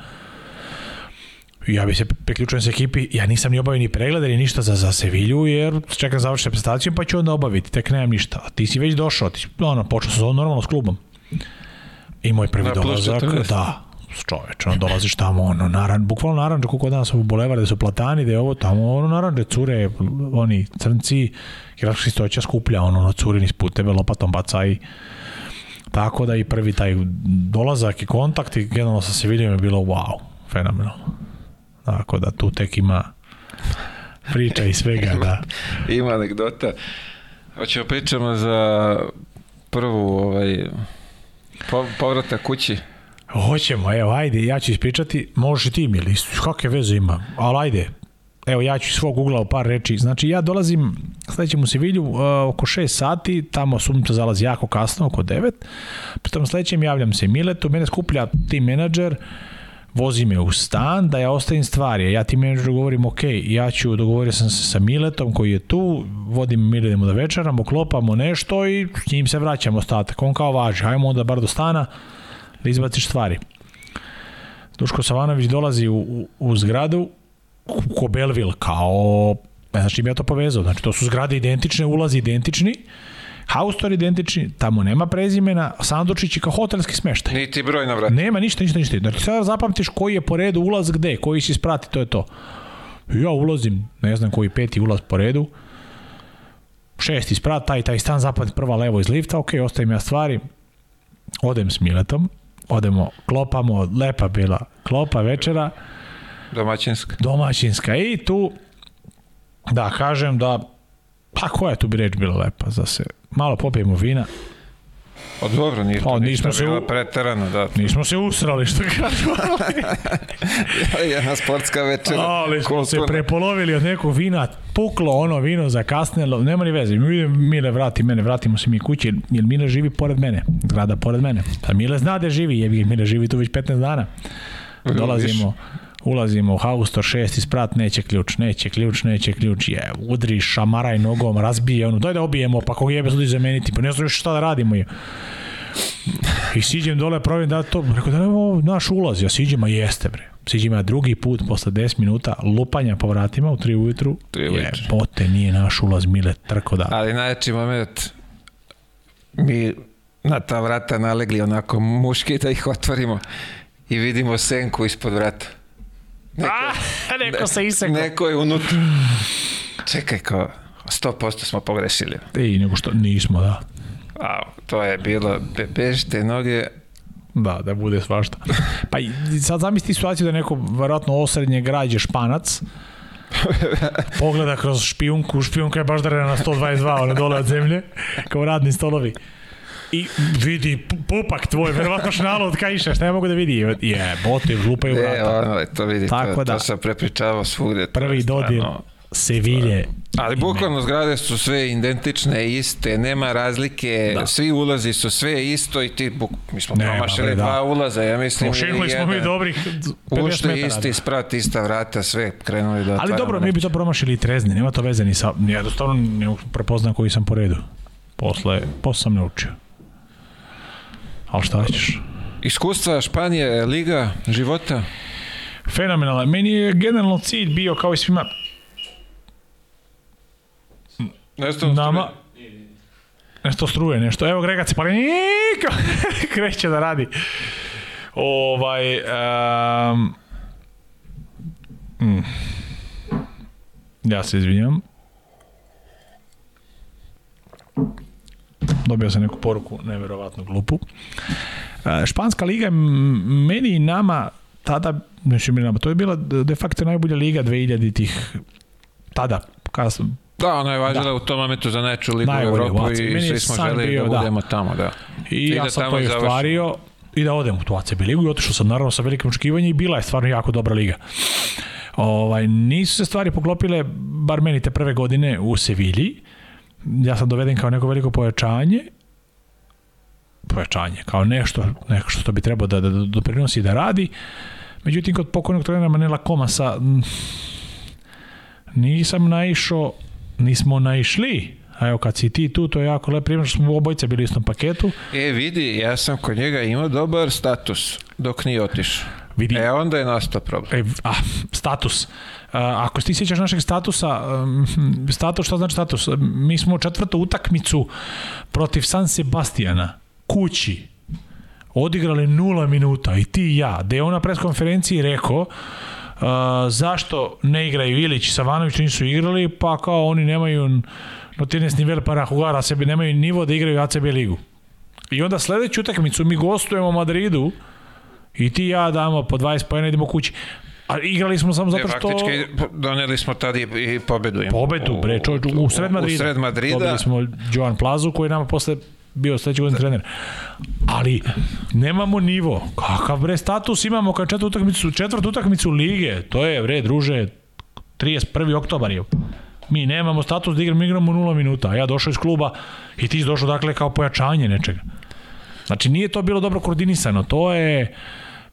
ja bi se priključio sa ekipi, ja nisam ni obavio ni pregled ni ništa za, za Sevilju, jer čekam završenu reprezentaciju pa ću onda obaviti, tek nemam ništa. A ti si već došao, ti si, ono, počeo sezonu normalno s klubom. I moj prvi dolazak, da, čoveč, ono dolaziš tamo, ono, naran, bukvalno naranđe, kako danas u Bolevar, da su platani, da je ovo tamo, ono, naranđe, cure, oni, crnci, hirakški stojeća skuplja, ono, ono, cure niz puteve, lopatom baca i tako da i prvi taj dolazak i kontakt i generalno sa Seviljom je bilo wow, fenomenalno. Tako da tu tek ima priča i svega, ima, da. Ima anegdota. Hoćemo pričamo za prvu ovaj Po, povrata kući? Hoćemo, evo, ajde, ja ću ispričati, možeš i ti, Mili, kakve veze ima, ali ajde, evo, ja ću svog ugla u par reči, znači, ja dolazim, sledećem u Sevilju, e, oko 6 sati, tamo sunce zalazi jako kasno, oko 9, pritom sledećem javljam se Miletu, mene skuplja tim menadžer, uh, vozi me u stan, da ja ostavim stvari. Ja ti menadžeru govorim, ok, ja ću, dogovorio sam se sa Miletom koji je tu, vodim Miletom da večeramo, klopamo nešto i s njim se vraćamo ostatak. On kao važi, hajmo onda bar do stana da izbaciš stvari. Duško Savanović dolazi u, u, u zgradu, ko Belville, kao, ne znači, ja to povezao, znači to su zgrade identične, ulazi identični, Haustor identični, tamo nema prezimena, sandučići kao hotelski smeštaj. Niti broj na vrat. Nema ništa, ništa, ništa. Znači dakle, sada zapamtiš koji je po redu ulaz gde, koji si sprati, to je to. Ja ulazim, ne znam koji peti ulaz po redu, šesti sprat, taj, taj stan zapad prva levo iz lifta, ok, ostavim ja stvari, odem s Miletom, odemo, klopamo, lepa bila klopa večera. Domaćinska. Domaćinska. I tu, da kažem da, pa koja tu bi reč bila lepa za se malo popijemo vina. Pa dobro, nije to pa, nismo se u... preterano, da. Nismo se usrali, što kažu. Jedna sportska večera. Ali smo se prepolovili od nekog vina, puklo ono vino, za zakasnelo, nema ni veze. Mi, Mile vrati mene, vratimo se mi kući, jer Mile živi pored mene, zgrada pored mene. A Mile zna da živi, jebi Mile živi tu već 15 dana. Dolazimo, Viš ulazimo u haustor 6 sprat, neće ključ, neće ključ, neće ključ, je, udri, šamaraj nogom, razbije, ono, daj da obijemo, pa koga jebe sudi zameniti, pa ne znam šta da radimo je. I siđem dole, provim da to, rekao da je naš ulaz, ja siđem, a jeste bre. Siđem ja drugi put, posle 10 minuta, lupanja po vratima u 3 ujutru, je, pote, nije naš ulaz, mile, trko da. Ali najjači moment, mi na ta vrata nalegli onako muški da ih otvorimo i vidimo senku ispod vrata. Neko, A, neko ne, se isekao. Neko je unutra. Čekaj, kao, 100% smo pogrešili. I nego što nismo, da. A, to je bilo, be, bežite noge, Da, da bude svašta. Pa sad zamisli situaciju da neko, verovatno, osrednje građe španac, pogleda kroz špijunku, špijunka je baš darena na 122, one dole od zemlje, kao radni stolovi. I vidi, popak tvoj, verovatno šnalo od kajša, šta ne mogu da vidi. Je, bote, žlupaju vrata. E, ono, to vidi, Tako to, da, to se prepričava svugde. Prvi dodir Sevilje. Ali bukvalno zgrade su sve identične, iste, nema razlike, da. svi ulazi su sve isto i ti, buk, mi smo nema, promašili da. dva ulaza, ja mislim. Uširili smo mi dobrih 50 ušte metara. isti, da. sprat, ista vrata, sve krenuli da Ali dobro, neče. mi bi to promašili i trezni, nema to veze ni sa, ja dostavno ne prepoznam koji sam po redu. Posle, posle sam naučio ali šta ćeš? Iskustva Španije, Liga, života? Fenomenalno. Meni je generalno cilj bio kao i svima Nešto nama, nešto struje, nešto. Evo Grega Cepalini kreće da radi. Ovaj, um, mm. ja se izvinjam. Dobio sam neku poruku neverovatno glupu. E, španska liga meni i nama tada, znači mi nama, to je bila de facto najbolja liga 2000 tih tada, kasno, Da, ona je važila da. u tom momentu za neču ligu u Evropu i Meni svi smo želeli bio, da, da. budemo da. tamo, da. I, I ja da sam to i ostvario i da odem u tu ACB ligu i otišao sam naravno sa velikim očekivanjem i bila je stvarno jako dobra liga. Ovaj, nisu se stvari poklopile, bar meni te prve godine u Sevilji, ja sad dovedem kao neko veliko pojačanje pojačanje, kao nešto, nešto što bi trebao da, da, da doprinosi da radi. Međutim, kod pokojnog trenera Manela Komasa m, mm, nisam naišao, nismo naišli, a evo kad si ti tu, to je jako lepo primjer, smo obojice bili u istom paketu. E, vidi, ja sam kod njega imao dobar status dok nije otišao. Vidi, e, onda je nastao problem. E, a, status. A, e, ako ti sjećaš našeg statusa, status, šta znači status? Mi smo četvrtu utakmicu protiv San Sebastijana, kući, odigrali nula minuta i ti i ja, da je on na preskonferenciji rekao Uh, zašto ne igraju Ilić i Savanović nisu igrali, pa kao oni nemaju no tienes nivel para jugar, a sebi nemaju nivo da igraju ACB ligu. I onda sledeću utakmicu mi gostujemo u Madridu I ti ja damo po 20 pojena, idemo kući. A igrali smo samo zato što... Faktički doneli smo tada i pobedu. Im. Pobedu, bre, čovječ, u sred Madrida. U sred Madrida. Dobili smo Joan Plazu koji nam posle bio sledeći godin trener. Ali nemamo nivo. Kakav bre status imamo kad četvrtu utakmicu, četvrtu utakmicu lige. To je bre druže 31. oktobar je. Mi nemamo status da igramo, igramo 0 minuta. Ja došao iz kluba i ti si došao dakle kao pojačanje nečega. Znači nije to bilo dobro koordinisano. To je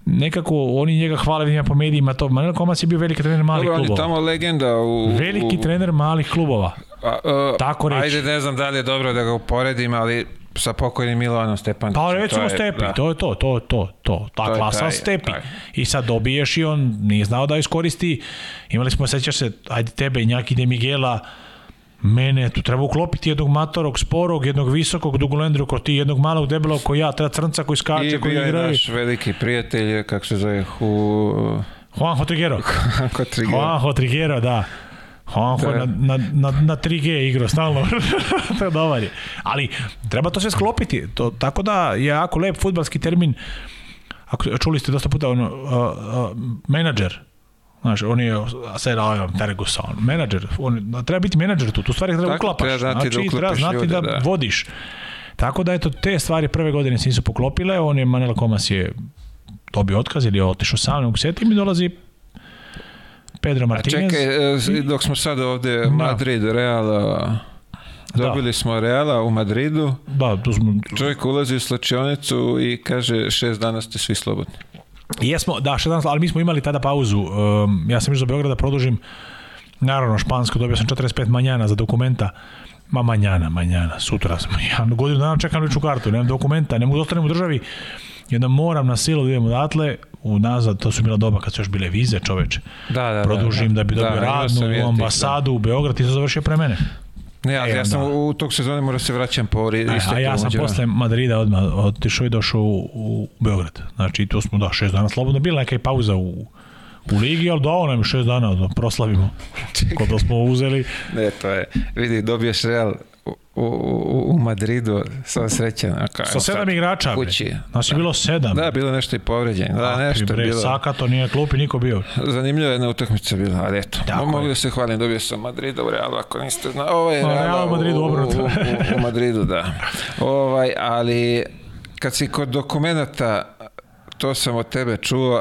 nekako oni njega hvale vidimo po medijima to Manuel Komas je bio veliki trener malih Dobro, klubova. tamo legenda u veliki u... trener malih klubova. A, a, Tako reći. Ajde ne znam da li je dobro da ga uporedim, ali sa pokojnim Milanom Stepanićem. Pa recimo Stepi, da. to je to, to, to, to, ta to klasa taj, Stepi. Taj. I sad dobiješ i on nije znao da iskoristi, imali smo, sećaš se, ajde tebe i de Migela, uh, Mene, tu treba uklopiti jednog matorog, sporog, jednog visokog dugolendru ko ti, jednog malog debelog ko ja, treba crnca koji skače, I koji igra. I bio je naš veliki prijatelj, kako se zove, Hu... Da. Juanjo Triguero. Juanjo Triguero. Juanjo da. Juan da. na, na, na, na 3G igro stalno. to je dobar je. Ali treba to sve sklopiti. To, tako da je jako lep futbalski termin. Ako, čuli ste dosta puta ono, uh, uh, menadžer. Znaš, on je sad ovaj Ferguson, menadžer, on, treba biti menadžer tu, tu stvari treba Tako, uklapaš. Treba znači, da uklapaš treba znati ljude, da, da, vodiš. Tako da, eto, te stvari prve godine se nisu poklopile, on je, Manela Komas je dobio otkaz ili je otišao sa ne setim i dolazi Pedro Martinez. A čekaj, e, dok smo sad ovde, da. Madrid, da. Real, Dobili da. smo Reala u Madridu. Da, to smo... Čovjek ulazi u slačionicu i kaže šest dana ste svi slobodni. Jesmo, da, 16, ali mi smo imali tada pauzu. Um, ja sam išao do Beograda, da produžim naravno špansko, dobio sam 45 manjana za dokumenta. Ma manjana, manjana, sutra sam. Ja godinu dana čekam liču kartu, nemam dokumenta, ne mogu da ostanem u državi. I onda moram na silu da idem odatle, unazad, to su bila doba kad su još bile vize, čoveče. Da, da, da Produžim da, da, da bi dobio da, radnu u ambasadu da. u Beograd i to završio pre mene. Ne, ali e, ja sam onda... u tog sezone mora se vraćam po isteku. A ja sam posle Madrida odmah otišao i došao u, u Beograd. Znači, to smo da, šest dana slobodno. Bila neka i pauza u, u ligi, ali dao nam šest dana da proslavimo. Kod da smo uzeli. ne, to je, vidi, dobiješ Real u, u, u Madridu sa srećan. Kao, sa sedam igrača. Kući. Nas je bilo sedam. Da, bilo nešto i povređen. Da, nešto bre, bilo. Sakato nije klupi, niko bio. Zanimljiva jedna utakmica bila, ali eto. Dakle. Mogu da se hvalim, dobio sam Madrida u Realu, ako niste znali. Ovo ovaj je Real, Real u Madridu, obrat. U, u, u, Madridu, da. Ovaj, ali kad si kod dokumenta, to sam od tebe čuo,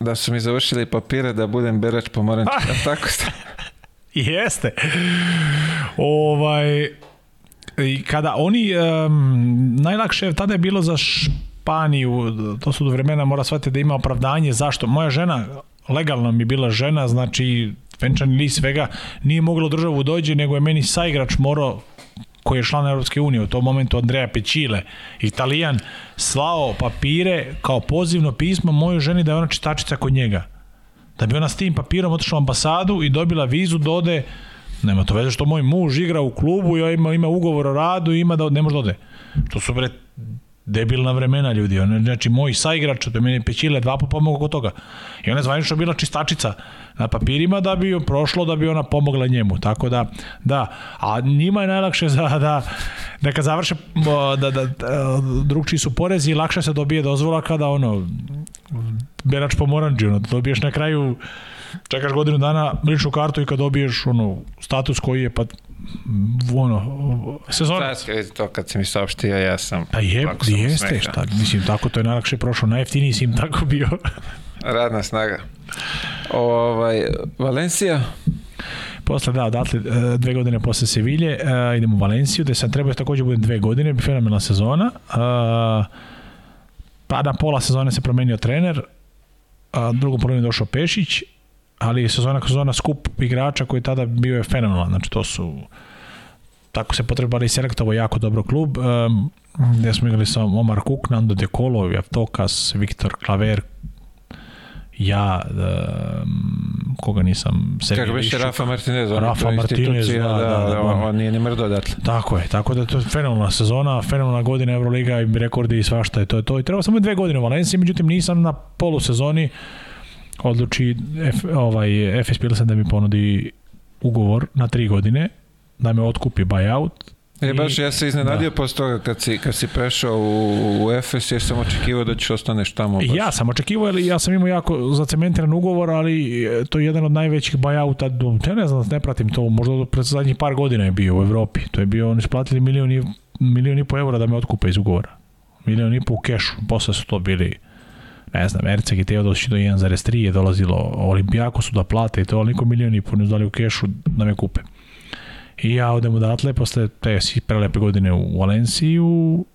da su mi završili papire da budem berač pomoranča. Tako ste. Jeste. Ovaj, i kada oni, um, najlakše tada je bilo za Španiju, to su do vremena, mora shvatiti da ima opravdanje, zašto? Moja žena, legalno mi bila žena, znači venčani list svega, nije moglo državu dođe, nego je meni saigrač morao koji je član Europske unije, u tom momentu Andreja Pećile, Italijan, slao papire kao pozivno pismo mojoj ženi da je ona čitačica kod njega. Da bi ona s tim papirom otišla u ambasadu i dobila vizu da ode, nema to veze što moj muž igra u klubu, ja ima, ima ugovor o radu i ima da ne može da ode. To su bre debilna vremena ljudi. On, znači, moj saigrač, to je meni Pećile, dva po pomogao kod toga. I ona je zvanično bila čistačica na papirima da bi prošlo, da bi ona pomogla njemu. Tako da, da. A njima je najlakše za, da, da kad završe, da, da, da drugčiji su porezi, lakše se dobije dozvola kada ono, berač po moranđi, ono, da dobiješ na kraju čekaš godinu dana ličnu kartu i kad dobiješ ono, status koji je, pa ono, sezon... Sad, to kad si mi saopštio, ja sam... Pa je, jeste, smeka. šta, mislim, tako to je najlakše prošlo, najjeftiniji si im tako bio. Radna snaga. Ovaj, Valencija? Posle, da, odatle, e, dve godine posle Sevilje, uh, idem u Valenciju, gde sam trebao takođe da budem dve godine, fenomenalna sezona. Uh, pa na da, pola sezone se promenio trener, a drugom problemu došao Pešić ali sezona sezona skup igrača koji je tada bio je fenomenalan. Znači to su tako se potrebali selektovo jako dobro klub um, gde smo igrali sa Omar Kuk, Nando De Dekolo, Javtokas, Viktor Klaver, ja um, koga nisam Sergi Kako beše Rafa Martinez, on Rafa Martinez, da, da, da, da, on, on nije ni mrdo odatle. Tako je, tako da to je fenomenalna sezona, fenomenalna godina Euroliga i rekordi i svašta je to je to. I treba samo dve godine u Valenciji, međutim nisam na polusezoni sezoni odluči F, ovaj, FS Pilsen da mi ponudi ugovor na tri godine, da me otkupi buyout. E, baš, ja se iznenadio da. posle toga kad si, kad si prešao u, u Efes, jer sam očekivao da ćeš ostaneš tamo. Baš. Ja sam očekivao, ali ja sam imao jako zacementiran ugovor, ali e, to je jedan od najvećih buyouta, ja ne znam, ne pratim to, možda pred zadnjih par godina je bio u Evropi. To je bio, oni splatili milion i, milion i po evra da me otkupe iz ugovora. Milion i po u kešu, posle su to bili ne znam, Erceg i Teodosić do 1,3 je dolazilo Olimpijaku su da plate i to, ali niko milion i pol ne u kešu da me kupe. I ja odem odatle posle te prelepe godine u Valenciji u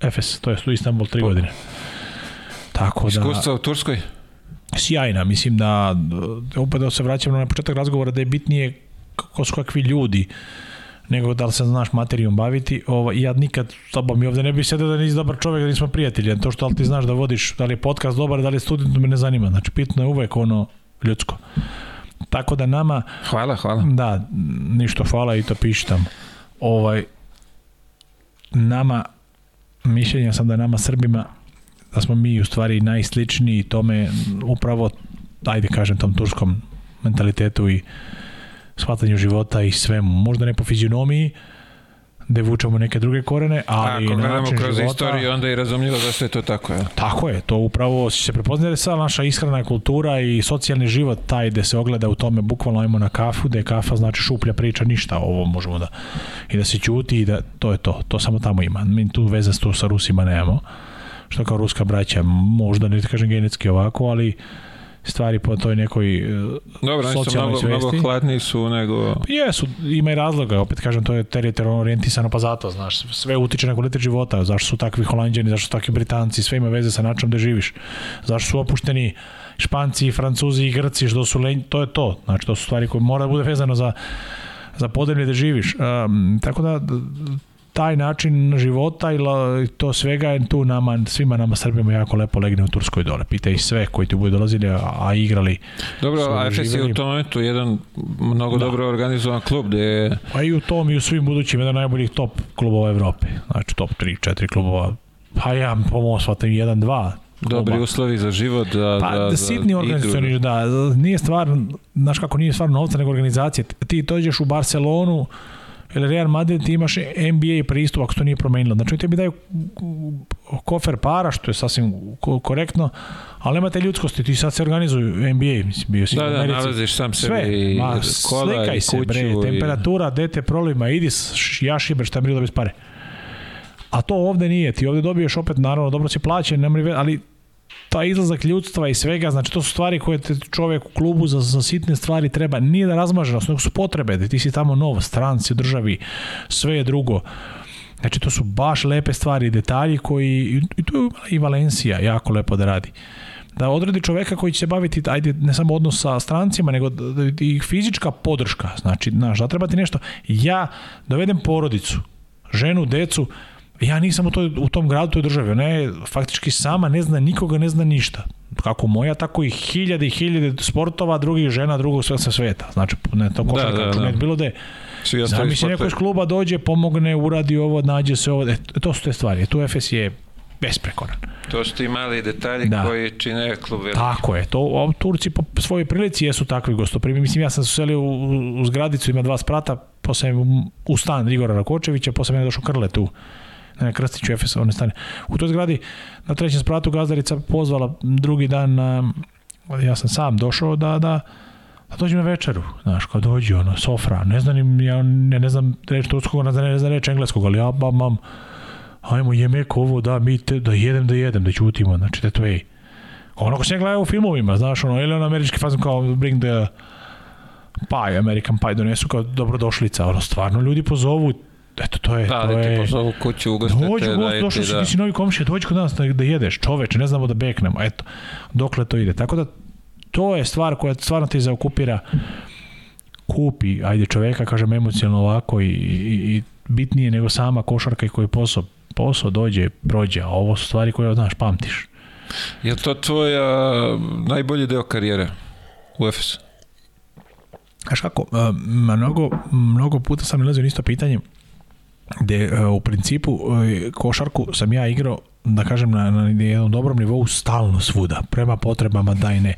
Efes, to je u Istanbul tri pa. godine. Tako da... Iskustva u Turskoj? Sjajna, mislim da opet da se vraćam na početak razgovora da je bitnije ko su kakvi ljudi nego da li se znaš materijom baviti. Ovo, ja nikad s tobom i ovde ne bih sedeo da nisi dobar čovek, da nismo prijatelji. To što ali ti znaš da vodiš, da li je podcast dobar, da li je student, me ne zanima. Znači, pitno je uvek ono ljudsko. Tako da nama... Hvala, hvala. Da, ništa hvala i to piši tamo. Ovaj, nama, mišljenja sam da nama Srbima, da smo mi u stvari najsličniji tome upravo, ajde kažem, tom turskom mentalitetu i uh, shvatanju života i svemu. Možda ne po fizionomiji, da vučemo neke druge korene, ali na način kroz života, istoriju, onda i razumljivo zašto je to tako. Je. Tako je, to upravo se prepoznaje da sva naša ishrana kultura i socijalni život taj gde se ogleda u tome, bukvalno ajmo na kafu, da je kafa znači šuplja priča, ništa ovo možemo da, i da se ćuti i da to je to, to samo tamo ima. Mi tu veze s tu sa Rusima nemamo, što kao ruska braća, možda ne kažem genetski ovako, ali stvari po toj nekoj e, Dobro, socijalnoj svesti. mnogo hladniji su nego... Pa jesu, ima i razloga, opet kažem, to je teritorijalno orijentisano, pa zato, znaš, sve utiče na kvalitet života, zašto su takvi holandjani, zašto su takvi britanci, sve ima veze sa načinom da živiš, zašto su opušteni španci, francuzi i grci, što su lenj, to je to, znači to su stvari koje mora da bude vezano za za podemlje da živiš. Um, tako da taj način života i to svega je tu nama, svima nama Srbima jako lepo legne u Turskoj dole. Pita i sve koji ti budu dolazili, a, igrali. Dobro, a Efes je u tom momentu jedan mnogo da. dobro organizovan klub. Gde je... Pa i u tom i u svim budućim jedan najboljih top klubova Evrope. Znači top 3-4 klubova. Pa ja po mojom shvatam 1-2, Dobri uslovi za život, da, pa, da, da Sidni organizacioni, da, nije stvar, znaš kako nije stvar novca, nego organizacije. Ti dođeš u Barcelonu, jer Real Madrid imaš NBA pristup ako se to nije promenilo. Znači, tebi daju kofer para, što je sasvim korektno, ali nemate ljudskosti, ti sad se organizuju NBA, mislim, bio si da, u da, Americi. nalaziš sam sebe Sve. i Ma, kola slikaj i se, kuću. Bre, temperatura, dete, prolima, idi, ja šiber šta bilo bez pare. A to ovde nije, ti ovde dobiješ opet, naravno, dobro si plaćen, ali ta pa izlazak ljudstva i svega, znači to su stvari koje te čovjek u klubu za, za sitne stvari treba, nije da razmaženost, nego su potrebe, da ti si tamo nov, stranci u državi, sve je drugo. Znači to su baš lepe stvari, detalji koji, i tu i Valencija jako lepo da radi da odredi čoveka koji će se baviti ajde ne samo odnos sa strancima nego da, da, i fizička podrška znači znaš da treba ti nešto ja dovedem porodicu ženu decu ja nisam u, toj, u tom gradu, toj državi. Ona je faktički sama, ne zna nikoga, ne zna ništa. Kako moja, tako i hiljade i hiljade sportova drugih žena drugog sveta sveta. Znači, ne, to da, da, da. ne bilo da je. Zamisli, neko iz kluba dođe, pomogne, uradi ovo, nađe se ovo. E, to su te stvari. Tu FS je besprekoran. To su ti mali detalji da. koji čine klub veliki. Tako je, to o, Turci po svojoj prilici jesu takvi gostoprimi. Mislim, ja sam se selio u, u zgradicu, ima dva sprata, posle u stan Igora Rakočevića, posle mene došao Krle tu ne, Krstić u Efes, one stane. U toj zgradi na trećem spratu gazdarica pozvala drugi dan na, ja sam sam došao da, da, da dođem na večeru, znaš, kad dođe ono, sofra, ne znam, ja ne, ne znam reč turskog, ne znam, ne znam reč engleskog, ali ja ba, mam, ajmo jemek ovo, da, mi te, da jedem, da jedem, da ćutimo, znači, that way. Ono ko se gleda u filmovima, znaš, ono, ili on američki fazom kao bring the pie, American pie, donesu kao dobrodošlica, ono, stvarno ljudi pozovu Eto, to je... Da, to da, je... ti pozovu kuću, ugostite, dođu, gost, da došao si, da... si novi komšija, dođi kod nas da, da jedeš, čoveče, ne znamo da beknemo, eto, dokle to ide. Tako da, to je stvar koja stvarno te zaokupira, kupi, ajde, čoveka, kažem, emocionalno ovako i, i, i bitnije nego sama košarka i koji posao. Posao dođe, prođe, a ovo su stvari koje, znaš, pamtiš. Je to tvoj um, najbolji deo karijere u Efesu? Znaš kako, um, mnogo, mnogo puta sam nalazio isto pitanje, gde e, u principu e, košarku sam ja igrao da kažem na, na jednom dobrom nivou stalno svuda, prema potrebama da i ne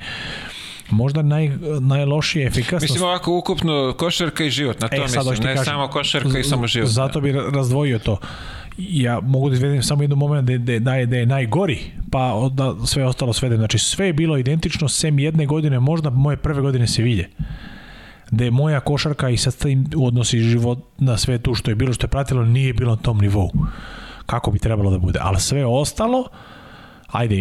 možda naj, najlošije efikasnost. Mislim ovako ukupno košarka i život, na e, to e, mislim, ne kažem, samo košarka i samo život. Da. Zato bi razdvojio to. Ja mogu da izvedem samo jednu moment da, da, da, je, da je najgori, pa onda sve ostalo svedem. Znači sve je bilo identično, sem jedne godine, možda moje prve godine se vilje da je moja košarka i sastavim odnosi život na sve tu što je bilo, što je pratilo, nije bilo na tom nivou. Kako bi trebalo da bude. Ali sve ostalo, ajde,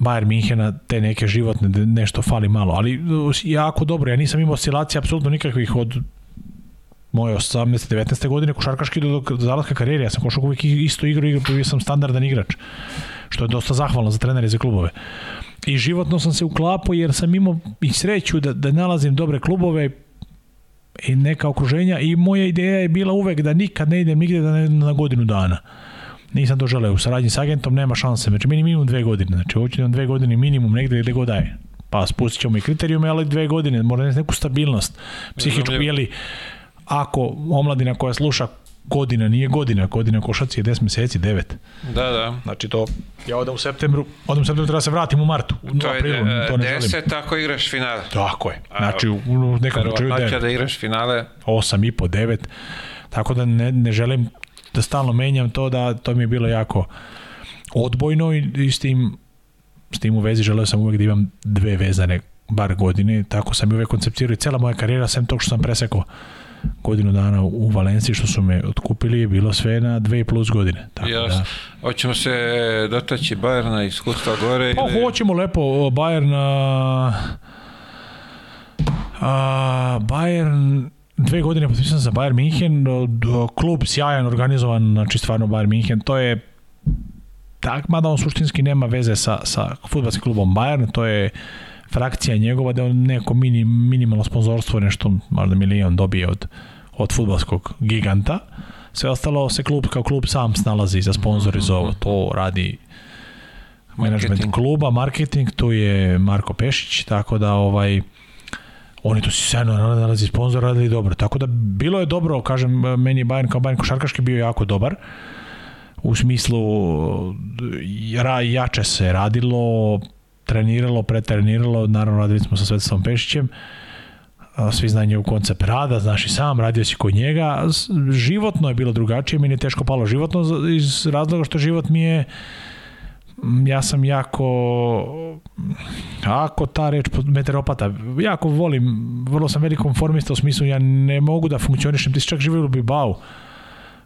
Bayern Minhena, te neke životne, da nešto fali malo, ali jako dobro, ja nisam imao oscilacije apsolutno nikakvih od moje 18. 19. godine košarkaški do, do zalaska karijere, ja sam košak uvijek isto igru, igru, bio sam standardan igrač, što je dosta zahvalno za trenere i za klubove. I životno sam se uklapao jer sam imao i sreću da, da nalazim dobre klubove, i neka okruženja i moja ideja je bila uvek da nikad ne idem nigde da ne, na godinu dana. Nisam to želeo. U saradnji sa agentom nema šanse. Znači, meni minimum dve godine. Znači, hoću da dve godine minimum negde gde god daje. Pa spustit ćemo i kriterijume, ali dve godine. Mora da neku stabilnost psihičku. Jeli, ako omladina koja sluša godina nije godina, godina košac je 10 meseci, 9. Da, da. Znači to, ja odam u septembru, odam u septembru, treba da se vratim u martu, u to aprilu, je, to ne 10, tako igraš finale. Tako je, znači u nekom slučaju 9. da igraš finale. 8 i po, 9, tako da ne, ne želim da stalno menjam to, da to mi je bilo jako odbojno i, i s tim s tim u vezi želeo sam uvek da imam dve vezane bar godine, tako sam i uvek konceptirao i cela moja karijera, sem tog što sam presekao godinu dana u Valenciji što su me otkupili je bilo sve na dve i plus godine. Tako da. Jasno. Da. Hoćemo se dotaći Bajerna iz Kutka Gore? Pa ili... hoćemo lepo Bajerna... A, Bayern dve godine potpisan za Bayern Minhen, klub sjajan, organizovan, znači stvarno Bayern Minhen, to je tak, mada on suštinski nema veze sa, sa futbalskim klubom Bayern, to je frakcija njegova da on neko mini, minimalno sponzorstvo, nešto možda milion dobije od, od futbalskog giganta. Sve ostalo se klub kao klub sam snalazi za sponzori za ovo. To radi management kluba, marketing, tu je Marko Pešić, tako da ovaj oni tu si sjajno nalazi sponzor, radili dobro. Tako da bilo je dobro, kažem, meni je Bayern kao Bayern košarkaški bio jako dobar. U smislu ra, jače se radilo, treniralo, pretreniralo, naravno radili smo sa Svetislavom Pešićem, svi zna njegov koncept rada, znaš i sam, radio si kod njega, životno je bilo drugačije, meni je teško palo životno iz razloga što život mi je ja sam jako ako ta reč meteoropata, jako volim vrlo sam velik konformista u smislu ja ne mogu da funkcionišem, ti si čak živio u Bilbao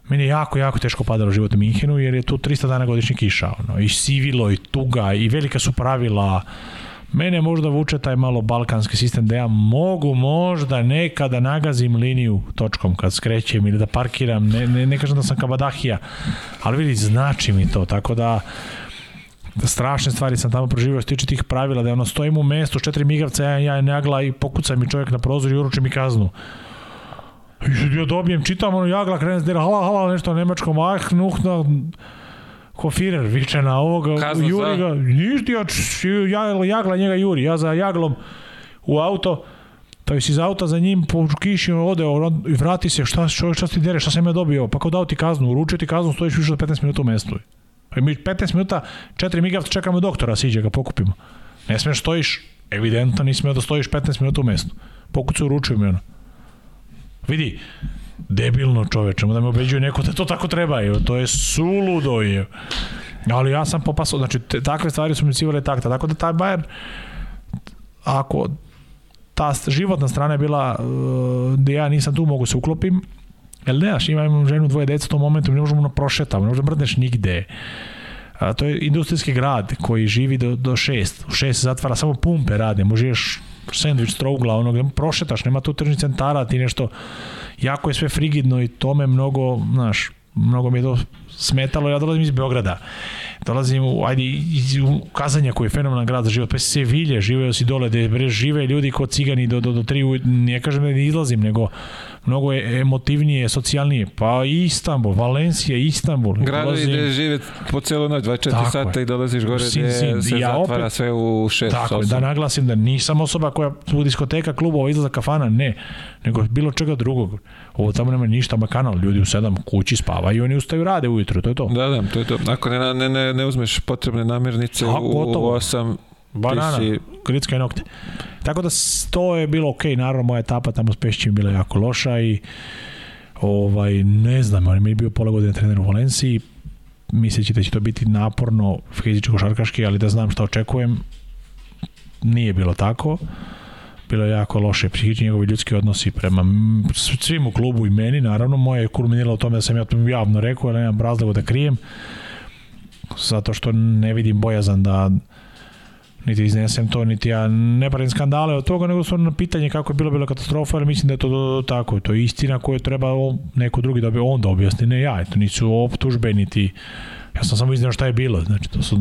Meni je jako, jako teško padalo život u Minhenu jer je tu 300 dana godišnji kiša. Ono, I sivilo, i tuga, i velika su pravila. Mene možda vuče taj malo balkanski sistem da ja mogu možda nekada nagazim liniju točkom kad skrećem ili da parkiram, ne, ne, ne kažem da sam kabadahija, ali vidi, znači mi to, tako da strašne stvari sam tamo proživio što tiče tih pravila, da ono stojim u mestu, četiri migavca, ja, ja nagla i pokucam mi čovjek na prozor i uručim mi kaznu. I ja dobijem, čitam ono jagla, krenem zdira, hala, hala, nešto nemačkom, ah, na, kofirer viče na ovoga, Kazno juri ga, ništa, ja, jagla njega juri, ja za jaglom u auto, pa si iz auta za njim po kiši ode i vrati se, šta, čovjek, šta ti dere, šta sam ja dobio, pa kao dao ti kaznu, uručio ti kaznu, stojiš više od 15 minuta u mestu. I pa mi 15 minuta, 4 migavta čekamo doktora, siđe ga, pokupimo. Ne smiješ stojiš, evidentno nisi smio da stojiš 15 minuta u mestu. Pokucu uručuju mi ono. Vidi, debilno čoveče, da me ubeđuje neko da to tako treba, je, to je suludo je. Ali ja sam popasao, znači te, takve stvari su mi civile takta, tako da taj Bayern ako ta životna strana je bila da ja nisam tu mogu se uklopim, jel ne, aš imam ženu dvoje deca u tom momentu, ne možemo na prošetam, ne možemo da mrdneš nigde. A, to je industrijski grad koji živi do, do šest. U šest se zatvara, samo pumpe rade, možeš sandwich trougla, onog, prošetaš, nema tu tržni centara, ti nešto, jako je sve frigidno i tome mnogo, znaš, mnogo mi je to smetalo, ja dolazim iz Beograda. Dolazim u, ajde, iz Kazanja koji je fenomenan grad za život, pa se Sevilje, živeo si dole, gde žive ljudi ko cigani do, do, do tri, ne kažem da ne izlazim, nego mnogo je emotivnije, socijalnije. Pa Istanbul, Valencija, Istanbul. Gradovi gde žive po celu noć, 24 tako sata je. i dolaziš gore sin, gde sin. se ja zatvara opet, sve u 6 Tako je, da naglasim da nisam osoba koja u diskoteka, klubova, izlaza kafana, ne. Nego bilo čega drugog. Ovo tamo nema ništa, ma kanal, ljudi u 7 kući spavaju i oni ustaju rade ujutro, to je to. Da, da, to je to. Ako ne, ne, ne, ne uzmeš potrebne namirnice tako, u, u 8 Banana, si... gricka nokte. Tako da to je bilo ok, naravno moja etapa tamo s Pešćim bila jako loša i ovaj, ne znam, on je bio pola godine trener u Valenciji, misleći da će to biti naporno fizičko-šarkaški, ali da znam šta očekujem, nije bilo tako. Bilo je jako loše psihički njegovi ljudski odnosi prema svim u klubu i meni, naravno. Moje je kulminiralo u tome da sam ja to javno rekao, ali nemam razloga da krijem zato što ne vidim bojazan da niti iznesem to, niti ja ne pravim skandale od toga, nego su na pitanje kako je bilo bila katastrofa, ali mislim da je to tako, to je istina koju treba neko drugi da bi onda objasni, ne ja, to nisu optužbe, niti ja sam samo izneo šta je bilo, znači to su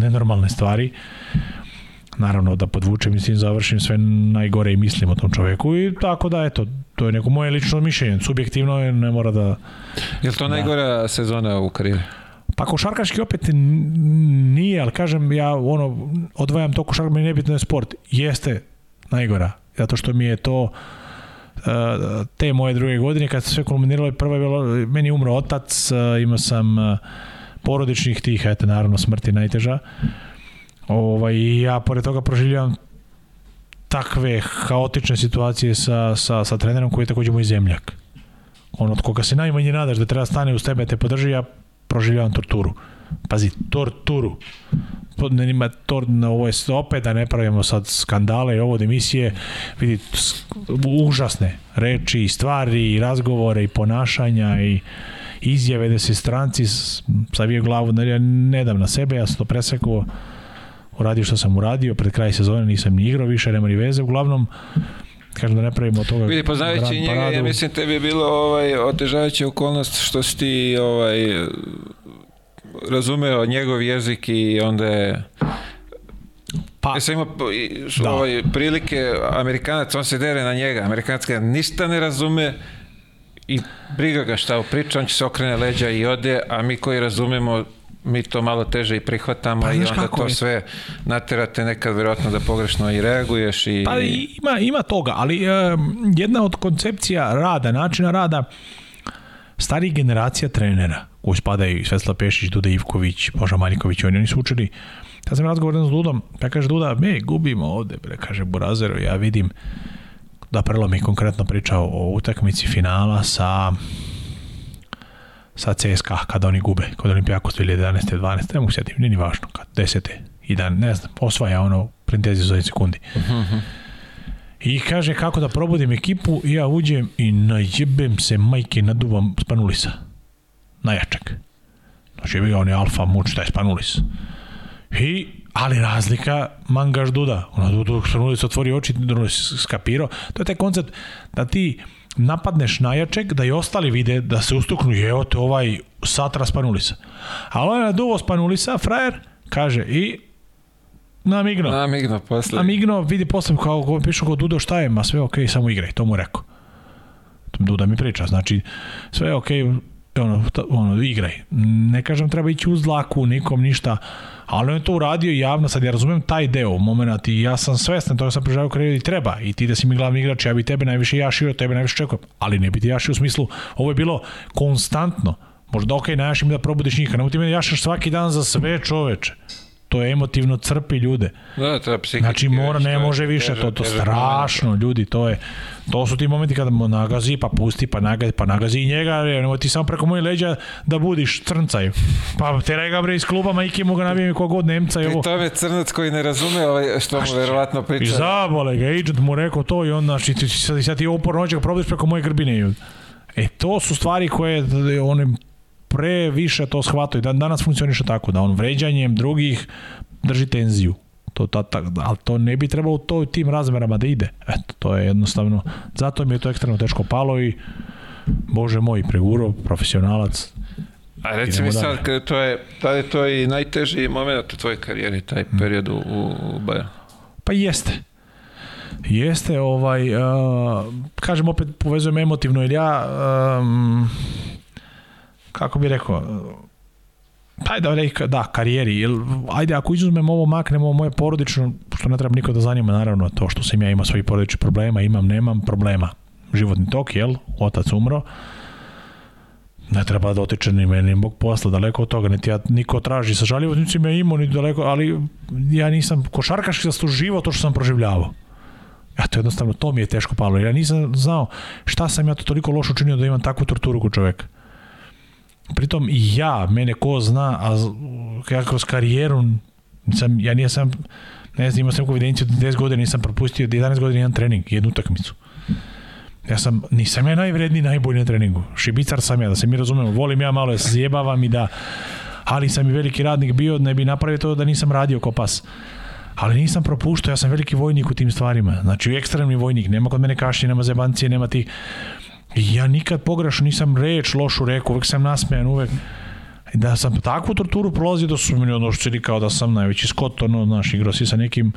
nenormalne stvari. Naravno da podvučem mislim, završim sve najgore i mislim o tom čoveku i tako da eto, to je neko moje lično mišljenje, subjektivno je, ne mora da... Je to da... najgora sezona u karijeri? Pa košarkaški opet nije, ali kažem ja ono odvajam to košark, meni nebitno da je sport. Jeste najgora, zato što mi je to e, te moje druge godine kad se sve kulminiralo prva je bilo meni je umro otac e, imao sam e, porodičnih tih eto naravno smrti najteža ovaj ja pored toga proživljavam takve haotične situacije sa, sa, sa trenerom koji je takođe moj zemljak on od koga se najmanje nadaš da treba da stane uz tebe te podrži ja proživljavam torturu. Pazi, torturu. Ne ima tor, na ovo je opet da ne pravimo sad skandale i ovo emisije, vidi, užasne reči i stvari i razgovore i ponašanja i izjave da se stranci savije glavu, ne, ja ne dam na sebe, ja sam to presekuo, uradio što sam uradio, pred kraj sezone nisam ni igrao više, nema ni veze, uglavnom kažem da ne pravimo od toga. Vidi, poznavajući pa njega, ja mislim tebi je bilo ovaj, otežavajuća okolnost što si ti ovaj, razumeo njegov jezik i onda je pa, ja e, sam imao da. ovaj, prilike, Amerikanac, on se dere na njega, Amerikanac kada ništa ne razume i briga ga šta priča, on će se okrene leđa i ode, a mi koji razumemo mi to malo teže i prihvatamo pa, i onda to je? sve naterate nekad vjerojatno da pogrešno i reaguješ i... Pa ima, ima toga, ali um, jedna od koncepcija rada, načina rada starih generacija trenera koji spadaju i Svetla Pešić, Duda Ivković, Boža Maljković, oni, oni su učili ja sam razgovoran s Dudom, pa kaže Duda, me gubimo ovde, bre, kaže Burazeru, ja vidim da prelo mi konkretno pričao o utakmici finala sa sa CSKA kada oni gube kod Olimpijakos 2011. 12. ne mogu sjetiti, nije ni važno kad 10. i dan, ne znam, osvaja ono printeziju za 1 sekundi uh i kaže kako da probudim ekipu i ja uđem i najebem se majke naduvam Spanulisa najjačak znači bio on je alfa muč taj Spanulis i ali razlika mangaš Duda ono Duda Spanulis otvori oči Duda skapirao to je taj koncept da ti napadneš najjačeg, da i ostali vide, da se ustuknu, evo te ovaj satra Spanulisa. Ali on je na duvo Spanulisa, frajer, kaže i namigno. Namigno, posle. Namigno, vidi posle, kao go, pišu kod Dudo šta je, ma sve okej, okay, samo igraj, to mu rekao. Duda mi priča, znači sve okej, okay, ono, ono, igraj. Ne kažem treba ići uz dlaku, nikom ništa, ali on je to uradio javno, sad ja razumem taj deo, moment i ja sam svestan, to sam prežavio karijeru da i treba, i ti da si mi glavni igrač, ja bi tebe najviše jašio, tebe najviše čekujem, ali ne bi ti jašio u smislu, ovo je bilo konstantno, možda ok, najašim da probudiš njih, nemoj ti me jašaš svaki dan za sve čoveče to je emotivno crpi ljude. Da, to je psihički. Znači mora ne može više to to strašno ljudi, to je to su ti momenti kada mu nagazi pa pusti pa nagazi pa nagazi i njega, nemoj ti samo preko moje leđa da budiš crncaj. Pa teraj ga bre iz kluba, majke mu ga nabijem ko god Nemca i ovo. Pri tome crnac koji ne razume ovaj što mu verovatno priča. I zabole ga, agent mu rekao to i on znači sad, sad ti uporno hoće ga preko moje grbine. E to su stvari koje da, da, one pre više to shvatao i dan, danas funkcioniše tako, da on vređanjem drugih drži tenziju. To, ta, ta, da, ali to ne bi trebalo u to, tim razmerama da ide. Eto, to je jednostavno, zato mi je to ekstremno teško palo i bože moj, preguro, profesionalac, A reci mi sad, kada to je, da je to i najteži moment u tvojoj karijeri, taj mm. period u, u Bayernu? Pa jeste. Jeste, ovaj, uh, kažem opet, povezujem emotivno, jer ja um, kako bi rekao, pa da reka, da, karijeri, jel, ajde ako izuzmem ovo, maknemo moje porodično, što ne treba niko da zanima, naravno, to što sam ja imao svojih porodični problema, imam, nemam problema. Životni tok, jel, otac umro, ne treba da otiče ni meni bog posla, daleko od toga, niti ja niko traži sa žaljivotim, ja imao ni daleko, ali ja nisam košarkaški zasluživao to što sam proživljavao. Ja to jednostavno, to mi je teško palo, ja nisam znao šta sam ja to toliko loše učinio da imam takvu torturu kod čoveka pritom i ja, mene ko zna, a ja kroz karijeru sam, ja nisam, ne znam, imao sam evidenciju da 10 godina nisam propustio, da 11 godina jedan trening, jednu utakmicu. Ja sam, nisam ja najvredniji, najbolji na treningu. Šibicar sam ja, da se mi razumemo. Volim ja malo, ja se zjebavam i da, ali sam i veliki radnik bio, ne bi napravio to da nisam radio ko pas. Ali nisam propuštao, ja sam veliki vojnik u tim stvarima. Znači, ekstremni vojnik, nema kod mene kašlje, nema zebancije, nema tih ja nikad pogrešno nisam reč lošu reku, uvek sam nasmejan, uvek da sam takvu torturu prolazio da su mi ono što čini kao da sam najveći skot, ono, znaš, igrao si sa nekim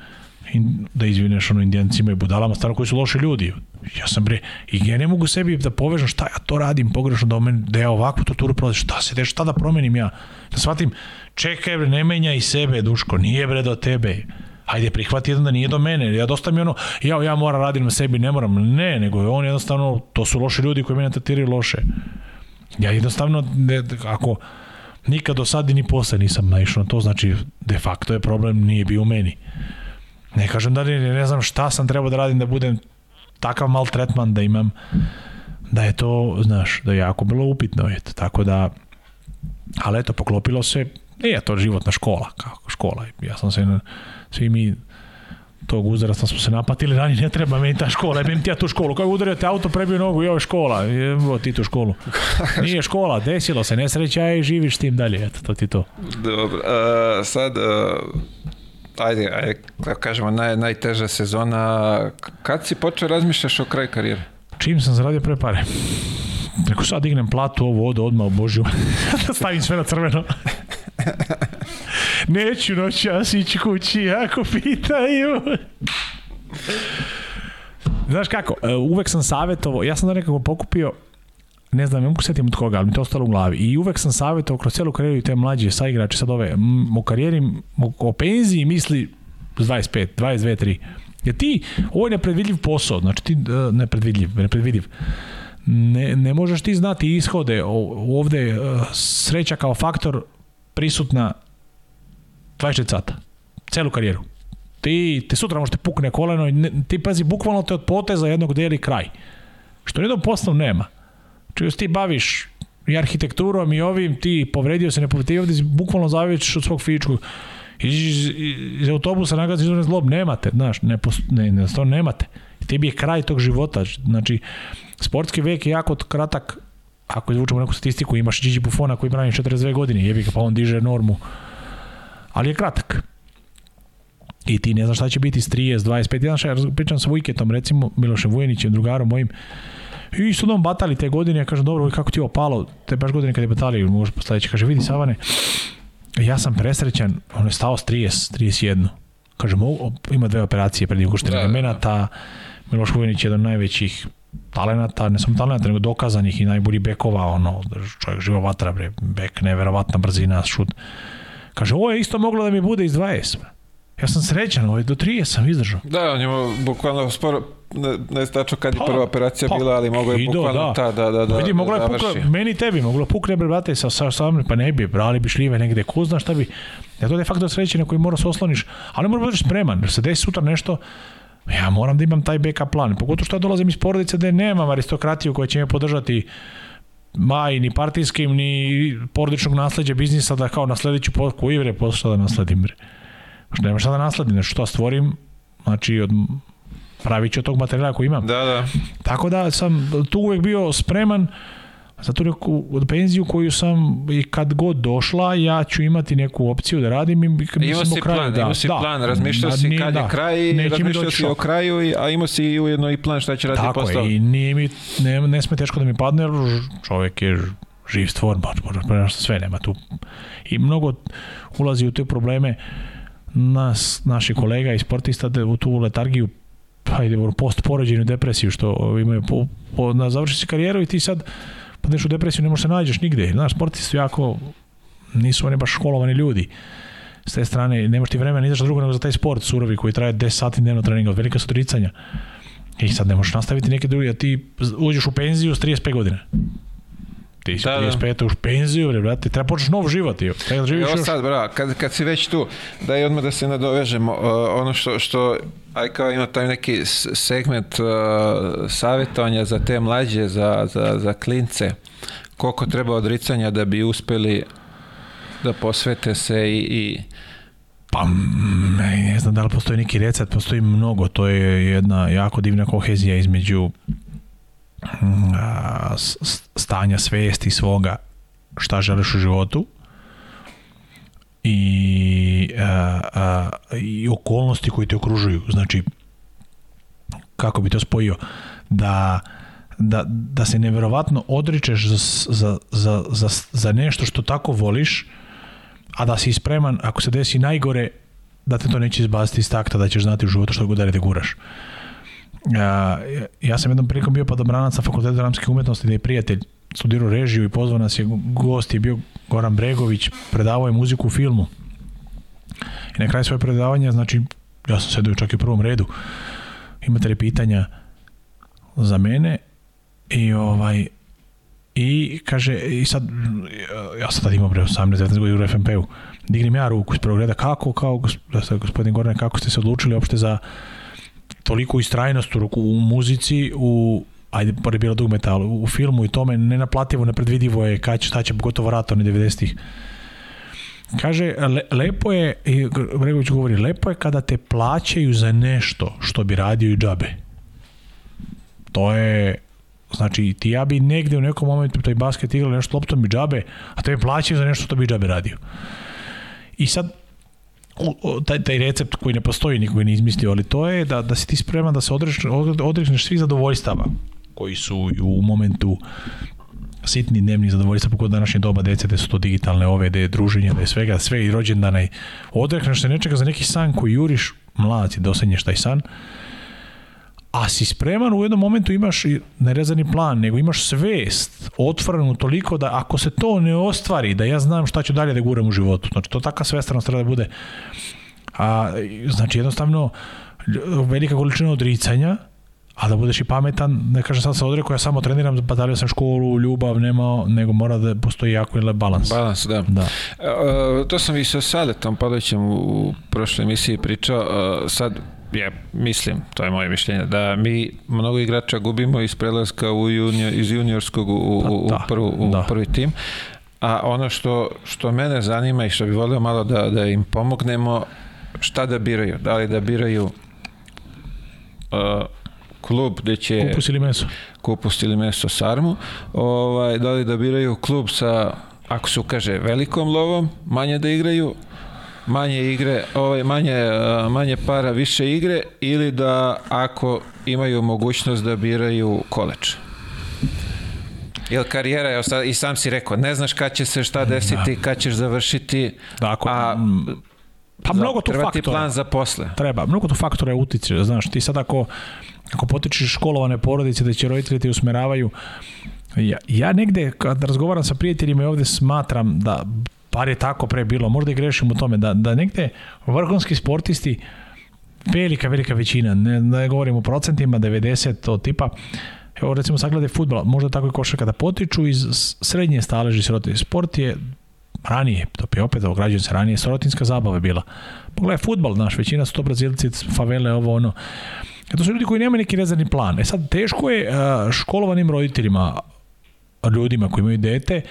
in, da izvineš ono indijancima i budalama stvarno koji su loši ljudi. Ja sam bre, i ja ne mogu sebi da povežam šta ja to radim pogrešno da, omen, da ja ovakvu torturu prolazim, šta se deš, šta da promenim ja, da shvatim, čekaj bre, ne menjaj sebe Duško, nije bre do tebe. Pa ajde prihvati jedan da nije do mene, ja dosta mi ono, ja, ja moram radim na sebi, ne moram, ne, nego je on jednostavno, to su loši ljudi koji mene tretiraju loše. Ja jednostavno, ne, ako nikad do sad i ni posle nisam naišao na to, znači de facto je problem nije bio u meni. Ne kažem da ne, ne znam šta sam trebao da radim da budem takav mal tretman da imam da je to, znaš, da je jako bilo upitno, eto, tako da ali eto, poklopilo se, e, to životna škola, kako škola, ja sam se Svi mi tog uzrasta smo se napatili, rani ne treba meni ta škola, jebim ti ja tu školu. Kako udario te auto, prebio nogu i ovo je škola, evo ti tu školu. Nije škola, desilo se, nesreća i živiš tim dalje, eto, to ti to. Dobro, uh, sad, uh, ajde, ajde, kažemo, naj, najteža sezona, kad si počeo razmišljaš o kraju karijere? Čim sam zaradio pre pare. Reku sad dignem platu, ovo odo odmah obožio. Da stavim sve na crveno. Neću noćas ići kući ako pitaju. Znaš kako, e, uvek sam savjetovao, ja sam da nekako pokupio ne znam, ne mogu setim od koga, ali mi to ostalo u glavi. I uvek sam savjetovao kroz celu karijeru i te mlađe saigrače, sad ove, m, o karijeri, m, o penziji misli 25, 22, 3. Jer ti, ovo je nepredvidljiv posao, znači ti, e, nepredvidljiv, nepredvidljiv. Ne, ne možeš ti znati ishode, ovde e, sreća kao faktor prisutna 24 sata, celu karijeru. Ti, te sutra možete pukne koleno, ne, ti pazi, bukvalno te od poteza jednog deli kraj. Što jednom poslom nema. Čiju se ti baviš i arhitekturom i ovim, ti povredio se, ne povredio, ovdje bukvalno zaviš od svog fizičkog iz, iz autobusa nagazi izvorni zlob, nemate, znaš, ne, ne, ne, to nemate. Tebi je kraj tog života, znači, sportski vek je jako kratak ako izvučemo da neku statistiku, imaš Gigi Buffona koji brani 42 godine, jebi ga, pa on diže normu. Ali je kratak. I ti ne znaš šta će biti s 30, 25, jedan šta, pričam sa Vujketom, recimo, Milošem Vujenićem, drugarom mojim, i su da nam batali te godine, ja kažem, dobro, kako ti je opalo, te baš godine kad je batali, možda sledeće, kaže, vidi Savane, ja sam presrećan, on je stao s 30, 31. Kaže, mogu, ima dve operacije pred nego što da, da. da. ta Miloš Vujenić je jedan od najvećih talenata, ne samo talenata, nego dokazanih i najbolji bekova, ono, čovjek živa vatra, bre, bek, neverovatna brzina, šut. Kaže, ovo je isto moglo da mi bude iz 20. Ja sam srećan, ovaj, do 30 sam izdržao. Da, on je bukvalno sporo, ne, ne znači kad je pa, prva operacija pa, bila, ali mogo je bukvalno da. ta, da, da, da, Vidi, da moglo je pukla, meni tebi, moglo pukne, bre, brate, sa, sa, sa pa ne bi, brali bi šljive negde, ko zna šta bi, ja to de facto sreće na koji mora da se osloniš, ali mora da budeš spreman, jer se desi sutra nešto, Ja moram da imam taj backup plan. Pogotovo što ja dolazim iz porodice da nemam aristokratiju koja će me podržati maj, ni partijskim, ni porodičnog nasledđa biznisa da kao nasledit ću potku ivre, posle pa šta da nasledim. Bre. nema šta da nasledim, nešto što stvorim, znači od pravit ću od tog materijala koji imam. Da, da. Tako da sam tu uvek bio spreman uh, Zato reku, od penziju koju sam i kad god došla, ja ću imati neku opciju da radim i mislim imao si kraju, plan, da, imao si da, plan, razmišljao da, si kad da, je kraj, razmišljao si o kraju, a imao si i ujedno i plan šta će raditi posao. Tako je, i nije mi, ne, ne sme teško da mi padne, jer čovjek je živ stvor, baš, baš, pa, pa, pa, sve nema tu. I mnogo ulazi u te probleme nas, naši kolega i sportista da u tu letargiju pa ide post porođenu depresiju što ovaj, imaju po, po, na završi se karijeru i ti sad upadneš u depresiju, ne možeš se nađeš nigde. Znaš, sportisti su jako, nisu oni baš školovani ljudi. S te strane, nemaš ti vremena ni za drugo nego za taj sport surovi koji traje 10 sati dnevno treninga, od velika su tricanja. I sad ne možeš nastaviti neke druge, a da ti uđeš u penziju s 35 godina ti si da, 35 da. už penziju, bre, brate, treba počneš nov život, jo. da živiš Evo sad, bra, kad, kad si već tu, daj odmah da se nadovežemo, uh, ono što, što aj kao ima taj neki segment uh, savjetovanja za te mlađe, za, za, za klince, koliko treba odricanja da bi uspeli da posvete se i, i Pa ne znam da li postoji neki recept, postoji mnogo, to je jedna jako divna kohezija između stanja svesti svoga šta želiš u životu i, a, a, i okolnosti koji te okružuju. Znači, kako bi to spojio? Da, da, da se neverovatno odričeš za, za, za, za, za nešto što tako voliš, a da si spreman, ako se desi najgore, da te to neće izbaciti iz takta, da ćeš znati u životu što god da te guraš ja, ja sam jednom prilikom bio padobranac sa fakultetu dramske umetnosti da je prijatelj studirao režiju i pozvao nas je gost je bio Goran Bregović, predavao je muziku u filmu. I na kraju svoje predavanja, znači, ja sam sedio čak i u prvom redu, imate li pitanja za mene i ovaj i kaže i sad ja sam tad imao pre 18 19 godina u FMP-u dignem ja ruku iz prvog reda kako kao da gospodin Goran kako ste se odlučili uopšte za toliko istrajnost u, u muzici, u ajde, pored bilo dug metalu, u filmu i tome nenaplativo, nepredvidivo je kada će, šta će, pogotovo ratorni 90-ih. Kaže, le, lepo je, Bregović govori, lepo je kada te plaćaju za nešto što bi radio i džabe. To je, znači, ti ja bi negde u nekom momentu taj basket igrali nešto loptom i džabe, a te plaćaju za nešto što bi džabe radio. I sad, taj, taj recept koji ne postoji, niko ne izmislio, ali to je da, da si ti spreman da se odrekneš, odrekneš svih zadovoljstava koji su u momentu sitni dnevnih zadovoljstva, pokod današnje doba dece, da su to digitalne ove, da je druženje, da je svega, sve i rođendana i odrekneš se nečega za neki san koji juriš, mlad si, dosadnješ da taj san, a si spreman u jednom momentu imaš nerezani plan, nego imaš svest otvorenu toliko da ako se to ne ostvari, da ja znam šta ću dalje da guram u životu. Znači, to takva svestranost treba da bude. A, znači, jednostavno, velika količina odricanja, a da budeš i pametan, ne kažem sad se odrekao, ja samo treniram, batalio sam školu, ljubav, nema, nego mora da postoji jako ili balans. Balans, da. da. E, to sam i sa Sadetom Palićem u prošloj emisiji pričao, e, sad ja mislim, to je moje mišljenje, da mi mnogo igrača gubimo iz prelaska u junior, iz juniorskog u, u, pa da, u, prvu, u da. prvi tim. A ono što, što mene zanima i što bi volio malo da, da im pomognemo, šta da biraju? Da li da biraju uh, klub gde će... Kupus ili meso. Kupus ili meso sarmu. Ovaj, da li da biraju klub sa, ako se ukaže, velikom lovom, manje da igraju, manje igre, ovaj manje eh, manje para, više igre ili da ako imaju mogućnost da biraju koleč. Jel karijera je i sam si rekao, ne znaš kad će se šta desiti, da. kad ćeš završiti. Da, ako, a, pa za, mnogo tu treba faktora. Ti plan za posle. Treba, mnogo tu faktora utiče, znaš, ti sad ako ako potičeš školovane porodice da će roditelji te usmeravaju ja, ja negde kad razgovaram sa prijateljima i ovde smatram da bar je tako pre bilo, možda i grešim u tome, da, da negde vrhunski sportisti, velika, velika većina, ne, ne govorim o procentima, 90 od tipa, evo recimo saglede futbala, možda tako i košarka, da potiču iz srednje staleži sirotinje. Sport je ranije, to je opet, ograđujem se ranije, sirotinska zabava je bila. Pogledaj, futbal, znaš, većina su to brazilci, favele, ovo, ono. E to su ljudi koji nemaju neki rezervni plan. E sad, teško je školovanim roditeljima, ljudima koji imaju dete,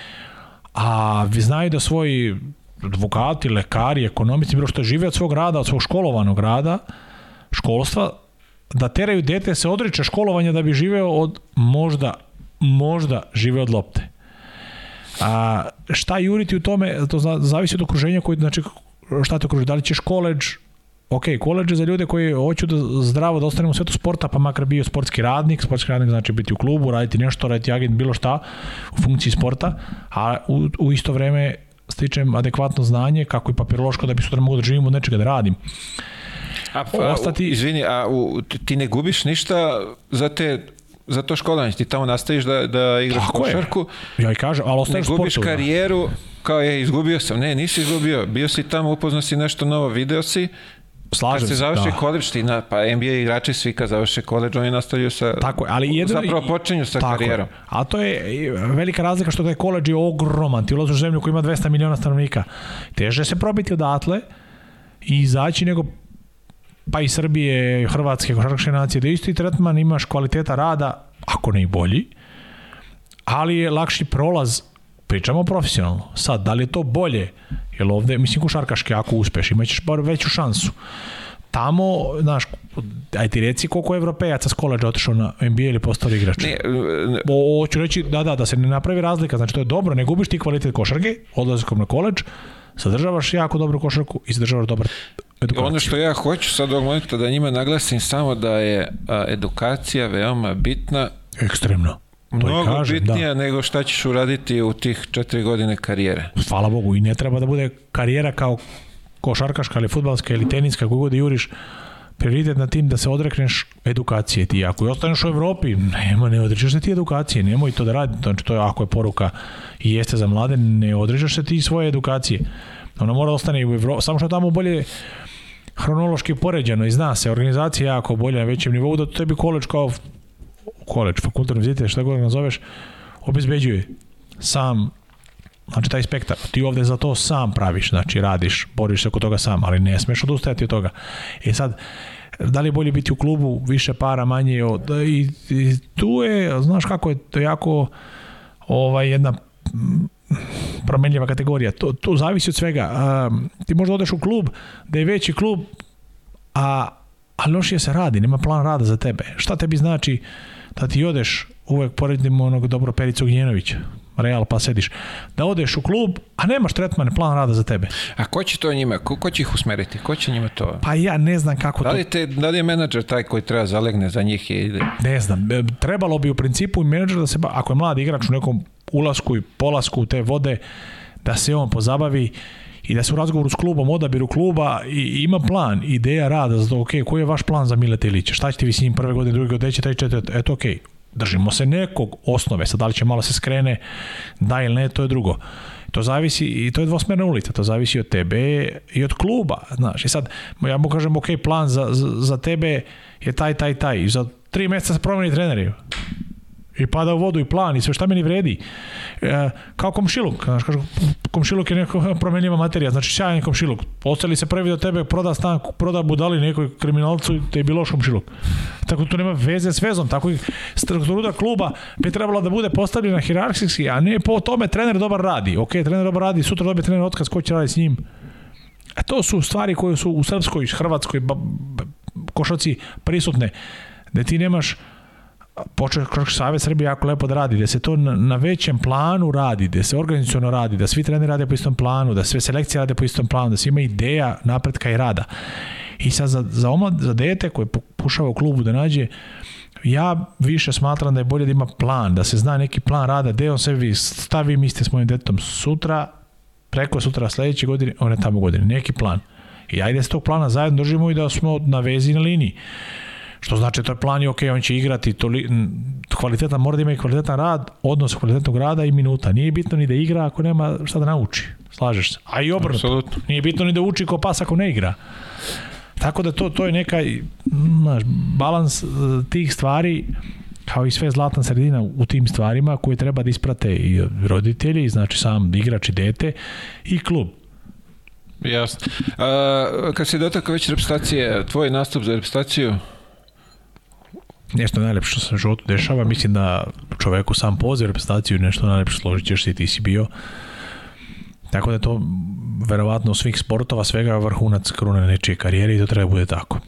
a vi znaju da svoji advokati, lekari, ekonomici, bilo što žive od svog rada, od svog školovanog rada, školstva, da teraju dete se odriče školovanja da bi živeo od možda, možda žive od lopte. A šta juriti u tome, to zavisi od okruženja koji, znači, šta te okružuje, da li ćeš koleđ, ok, koleđe za ljude koji hoću da zdravo da ostanem u svetu sporta, pa makar bio sportski radnik, sportski radnik znači biti u klubu, raditi nešto, raditi agent, bilo šta u funkciji sporta, a u, u isto vreme stičem adekvatno znanje kako i papirološko da bi sutra mogu da živim od nečega da radim. A, a Ostati... U, izvini, a u, ti ne gubiš ništa za te za to školanje, ti tamo nastaviš da, da igraš Tako košarku. Je. Ja i kažem, ali ostaješ sportu. Ne gubiš sportu, da. karijeru, kao je, izgubio sam. Ne, nisi izgubio. Bio si tamo, upoznao si nešto novo, video si Slažem kad se završi da. koleđ, ti na, pa NBA igrači svi kad završe koleđ, oni nastavljaju sa, tako je, ali jedno, zapravo počinju sa tako karijerom. Je. A to je velika razlika što taj koleđ je ogroman, ti ulaziš u zemlju koja ima 200 miliona stanovnika. Teže se probiti odatle i izaći nego pa i Srbije, Hrvatske, Hrvatske nacije, da isti tretman imaš kvaliteta rada, ako ne i bolji, ali je lakši prolaz, pričamo profesionalno. Sad, da li je to bolje Jel ovde, mislim košarkaški ako uspeš, imaćeš bar veću šansu. Tamo, znaš, aj ti reci koliko je evropejaca s koleđa otišao na NBA ili postao igrač. Ne, ne. O, hoću reći, da, da, da se ne napravi razlika, znači to je dobro, ne gubiš ti kvalitet košarke odlaskom na koleđ, sadržavaš jako dobru košarku i sadržavaš dobar edukaciju. Ono što ja hoću sad ovog momenta da njima naglasim samo da je a, edukacija veoma bitna. Ekstremno. To Mnogo kažem, da. bitnija da. nego šta ćeš uraditi u tih četiri godine karijere. Hvala Bogu i ne treba da bude karijera kao košarkaška ili futbalska ili teniska, kako god da juriš, prioritet na tim da se odrekneš edukacije ti. Ako je ostaneš u Evropi, nema, ne odrećeš se ti edukacije, nemoj to da radi. Znači, to je ako je poruka i jeste za mlade, ne odrećeš se ti svoje edukacije. Ona mora da ostane u Evropi, samo što tamo bolje hronološki poređeno i zna se, organizacija jako bolje na većem nivou, da to tebi koleč kao koleđ, fakultet, univerzitet, šta god nazoveš, obezbeđuje sam Znači taj spektar, ti ovde za to sam praviš, znači radiš, boriš se oko toga sam, ali ne smeš odustajati od toga. E sad, da li je bolje biti u klubu, više para, manje od, da, i, i tu je, znaš kako je to jako ovaj, jedna mm, promenljiva kategorija. To, to zavisi od svega. A, ti možda odeš u klub, da je veći klub, a, a lošije se radi, nema plan rada za tebe. Šta tebi znači da ti odeš, uvek poredimo onog dobro Pericu Gnjenovića, Real pa sediš, da odeš u klub, a nemaš tretman, plan rada za tebe. A ko će to njima, ko, ko će ih usmeriti, ko će njima to? Pa ja ne znam kako da li te, to... Da li je menadžer taj koji treba zalegne za njih? I... Ne znam, e, trebalo bi u principu i menadžer da se, ba... ako je mladi igrač u nekom ulasku i polasku u te vode, da se on pozabavi, i da se u razgovoru s klubom, odabiru kluba i ima plan, ideja rada za to, ok, koji je vaš plan za Mileta Ilića, šta ćete vi s njim prve godine, druge godine, treće, četvrte, eto ok, držimo se nekog osnove, sad da li će malo se skrene, da ili ne, to je drugo. To zavisi, i to je dvosmerna ulica, to zavisi od tebe i od kluba, znaš, i sad, ja mu kažem, ok, plan za, za, za tebe je taj, taj, taj, i za tri mjeseca se promeni treneri i pada u vodu i plan i sve šta meni vredi. E, kao komšiluk, znaš, kažu, komšiluk je neko promenljiva materija, znači sjajan komšiluk. Ostali se prvi do tebe, proda stan, proda budali nekoj kriminalcu i te je bilo loš komšiluk. Tako da tu nema veze s vezom, tako i struktura kluba bi trebala da bude postavljena hirarhijski, a ne po tome trener dobar radi. Ok, trener dobar radi, sutra dobije trener otkaz, ko će raditi s njim? A e, to su stvari koje su u srpskoj, hrvatskoj košaci prisutne, da ti nemaš Počeškoški Save Srbije jako lepo da radi, da se to na većem planu radi, da se organizaciono radi, da svi treneri rade po istom planu, da sve selekcije rade po istom planu, da se ima ideja napretka i rada. I sad za, za, omlad, za dete koje pušava u klubu da nađe, ja više smatram da je bolje da ima plan, da se zna neki plan rada, gde on sebi stavi, mi ste s mojim detom sutra, preko sutra sledeće godine, one je tamo godine, neki plan. I ajde s tog plana zajedno držimo i da smo na vezi na liniji. Što znači to je plan je ok, on će igrati toli, kvalitetan, mora da ima i kvalitetan rad, odnos kvalitetnog rada i minuta. Nije bitno ni da igra ako nema šta da nauči. Slažeš se. A i obrnuto. Nije bitno ni da uči ko pas ako ne igra. Tako da to, to je neka znaš, balans e, tih stvari kao i sve zlatna sredina u tim stvarima koje treba da isprate i roditelji, znači sam igrač i dete i klub. Jasno. A, kad se dotakao već reprezentacije, tvoj nastup za reprezentaciju? nešto najlepše što se u životu dešava. Mislim da čoveku sam poziv reprezentaciju nešto najlepše složit ćeš se i ti si bio. Tako da je to verovatno svih sportova svega vrhunac kruna nečije karijere i to treba da bude tako.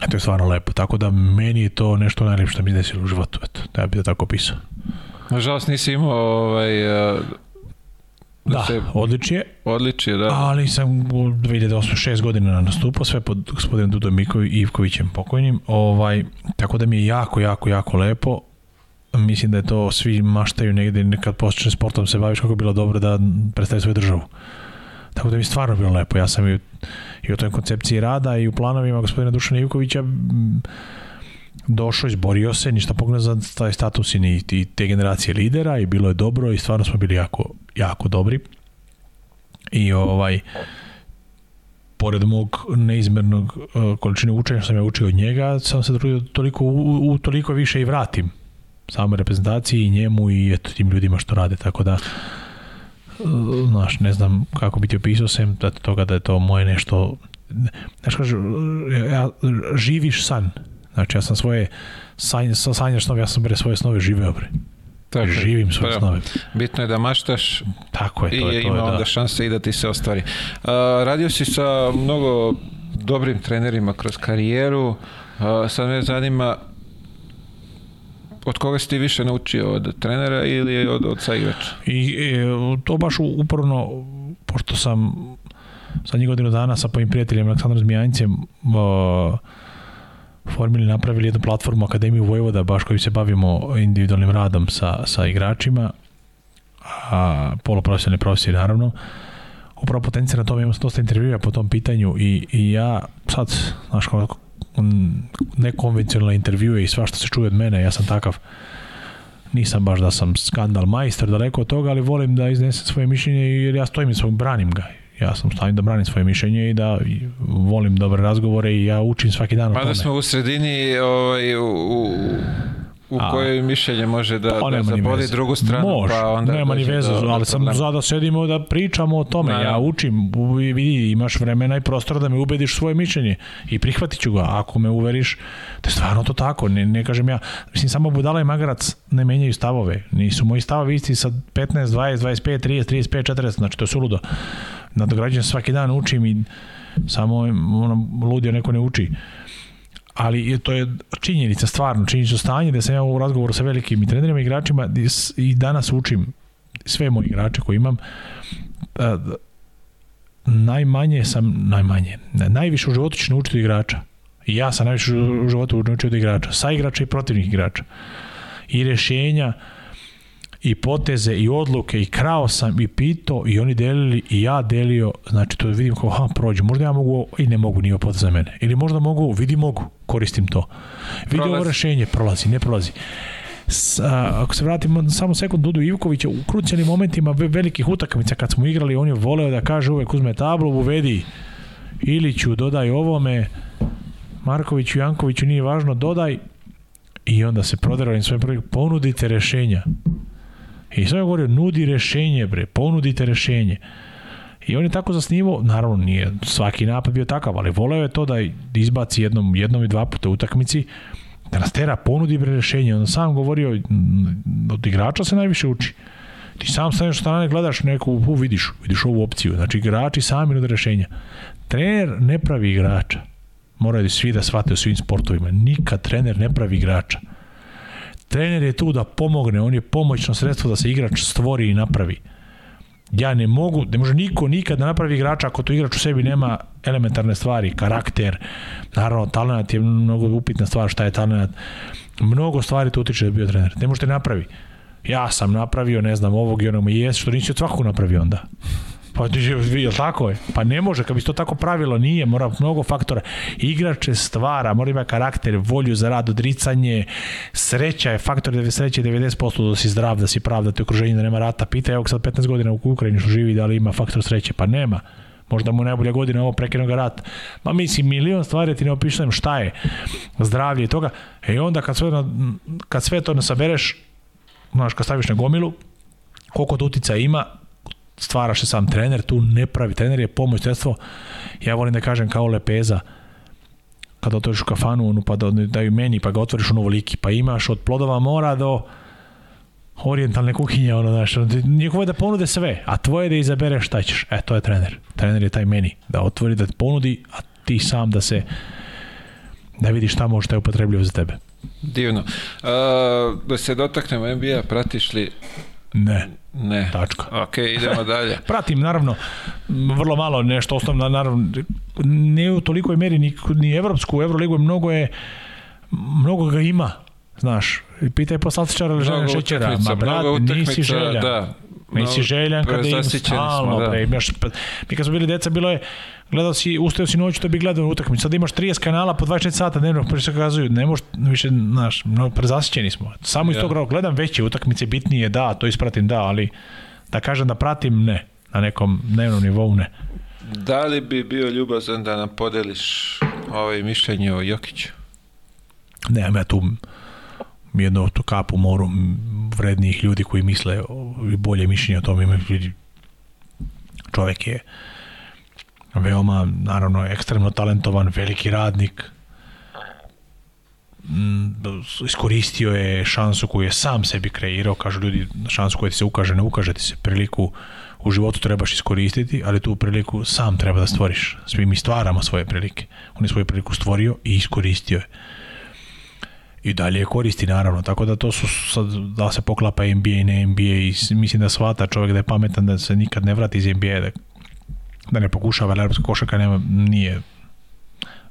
A e, to je stvarno lepo. Tako da meni je to nešto najlepše što mi desilo u životu. Eto, da ja bih tako pisao. Nažalost nisi imao ovaj, Da, da znači, se, odličije. Odličije, da. Ali sam u 2008. 6 godina nastupao, sve pod gospodinom Dudom Ivkovićem pokojnim. Ovaj, tako da mi je jako, jako, jako lepo mislim da je to svi maštaju negde kad počne sportom se baviš kako je bilo dobro da predstavi svoju državu. Tako da mi stvarno bilo lepo. Ja sam i, i u toj koncepciji rada i u planovima gospodina Dušana Ivkovića došao, izborio se, ništa pogleda za taj status i, ni, te generacije lidera i bilo je dobro i stvarno smo bili jako, jako dobri. I ovaj, pored mog neizmernog e, količine učenja što sam ja učio od njega, sam se trudio da toliko, u, u toliko više i vratim samo reprezentaciji i njemu i eto, tim ljudima što rade, tako da znaš, ne znam kako bi ti opisao sem toga da je to moje nešto znaš kaže, ja, živiš san Znači, ja sam svoje sanje, sanja snove, ja sam bre svoje snove živeo bre. Tako Živim svoje pravo. snove. Bitno je da maštaš Tako je, to i je, to ima je, onda da. šanse i da ti se ostvari. A, radio si sa mnogo dobrim trenerima kroz karijeru. A, sad me zanima od koga si ti više naučio? Od trenera ili od, od saigrača? I, e, to baš uporno, pošto sam zadnjih godinu dana sa mojim prijateljem Aleksandrom Zmijancem uh, formili napravili jednu platformu Akademiju Vojvoda, baš koju se bavimo individualnim radom sa, sa igračima, a, poloprofesionalni profesiji naravno, upravo potencija na tome, imam dosta intervjua po tom pitanju i, i ja sad, znaš, kako, nekonvencionalne intervjue i sva što se čuje od mene, ja sam takav nisam baš da sam skandal majster, daleko od toga, ali volim da iznesem svoje mišljenje jer ja stojim i svog, branim ga ja sam stavim da branim svoje mišljenje i da volim dobre razgovore i ja učim svaki dan. o Pa da smo u sredini ovaj, u, u, u A, kojoj mišljenje može da, pa da zaboli drugu stranu. Pa može, pa onda nema ni veze, do, ali sam za da sedimo da pričamo o tome. Na, ja učim, vidi, imaš vremena i prostora da me ubediš svoje mišljenje i prihvatit ću ga. Ako me uveriš, da je stvarno to tako. Ne, ne kažem ja, mislim, samo Budala i Magarac ne menjaju stavove. Nisu moji stavovi isti sa 15, 20, 25, 30, 35, 40, znači to su ludo nadograđujem svaki dan, učim i samo ono, ludio da neko ne uči. Ali to je činjenica, stvarno, činjenično stanje da sam ja u razgovoru sa velikim i trenerima i igračima i danas učim sve moje igrače koje imam najmanje sam, najmanje, najviše u životu ćeš naučiti igrača. I ja sam najviše u životu naučio od igrača, sa igrača i protivnih igrača. I rješenja, i poteze i odluke i krao sam i pito i oni delili i ja delio, znači to vidim kao, ha, prođu, možda ja mogu i ne mogu, nije potez za mene. Ili možda mogu, vidi mogu, koristim to. Vidi prolazi. ovo rešenje, prolazi, ne prolazi. Sa, ako se vratimo samo sekund Dudu Ivkovića u krucijalnim momentima velikih utakmica kad smo igrali, on je voleo da kaže uvek uzme tablu, uvedi Iliću, dodaj ovome, Markoviću, Jankoviću, nije važno, dodaj i onda se proderali svojim ponudite rešenja. I sve je govorio, nudi rešenje, bre, ponudite rešenje. I on je tako zasnivao, naravno nije svaki napad bio takav, ali voleo je to da izbaci jednom, jednom i dva puta utakmici, da nas tera, ponudi bre rešenje. On sam govorio, od igrača se najviše uči. Ti sam staneš strane, gledaš neku, u, vidiš, vidiš ovu opciju. Znači igrači sami nude rešenja. Trener ne pravi igrača. Moraju svi da shvate u svim sportovima. Nikad trener ne pravi igrača. Trener je tu da pomogne, on je pomoćno sredstvo da se igrač stvori i napravi. Ja ne mogu, ne može niko nikad da napravi igrača ako to igrač u sebi nema elementarne stvari, karakter, naravno talent je mnogo upitna stvar, šta je talent, mnogo stvari to utiče da bio trener, ne možete napravi. Ja sam napravio, ne znam, ovog i onog, i jes, što nisi od svakog napravio onda. Pa je li tako je? Pa ne može, kad bi to tako pravilo, nije, mora mnogo faktora. Igrač je stvara, mora ima karakter, volju za rad, odricanje, sreća je, faktor da je sreće 90% da si zdrav, da si prav, da te okruženje da nema rata. Pita, evo sad 15 godina u Ukrajini što živi, da li ima faktor sreće? Pa nema možda mu najbolja godina ovo prekinuo ga rat. Ma mislim, milion stvari ti ne opišem šta je zdravlje i toga. E onda kad sve, kad sve to nasabereš, sabereš, znaš, kad staviš na gomilu, koliko to utica ima, stvara se sam trener, tu ne pravi trener je pomoć sredstvo. Ja volim da kažem kao lepeza kada otvoriš u kafanu, onu pa da daju meni, pa ga otvoriš ono voliki, pa imaš od plodova mora do orijentalne kuhinje, ono, znaš, njihovo je da ponude sve, a tvoje je da izabereš šta ćeš. E, to je trener. Trener je taj meni, da otvori, da ponudi, a ti sam da se, da vidiš šta može, da je upotrebljivo za tebe. Divno. A, e, da se dotaknemo NBA, pratiš li Ne. Ne. Tačka. Ok, idemo dalje. Pratim, naravno, vrlo malo nešto osnovno, naravno, ne u tolikoj meri ni, ni evropsku, Euroligu mnogo je, mnogo ga ima, znaš, pitaj po salsičara ili želja šećera, ma brat, nisi želja. Da, Nisi no, željan kada im stalno, da. bre, imaš, pa, mi kad smo bili deca, bilo je, gledao si, ustao si noću da bi gledao utakmicu. Sad imaš 30 kanala po 24 sata dnevno, pa se kazuju, ne možeš više, znaš, no, prezasićeni smo. Samo iz tog razloga gledam veće utakmice, bitnije da, to ispratim da, ali da kažem da pratim ne, na nekom dnevnom nivou ne. Da li bi bio ljubazan da nam podeliš ovo ovaj mišljenje o Jokiću? Ne, ja tu jedno to kap u moru vrednijih ljudi koji misle i bolje mišljenje o tome imaju čovek je veoma naravno ekstremno talentovan veliki radnik mm, iskoristio je šansu koju je sam sebi kreirao, kažu ljudi, šansu koja ti se ukaže, ne ukaže ti se priliku u životu trebaš iskoristiti, ali tu priliku sam treba da stvoriš. Svi mi stvaramo svoje prilike. On je svoju priliku stvorio i iskoristio je i dalje je koristi naravno, tako da to su sad, da se poklapa NBA i ne NBA i mislim da svata čovjek da je pametan da se nikad ne vrati iz NBA, da, da ne pokušava, ali europska košaka nema, nije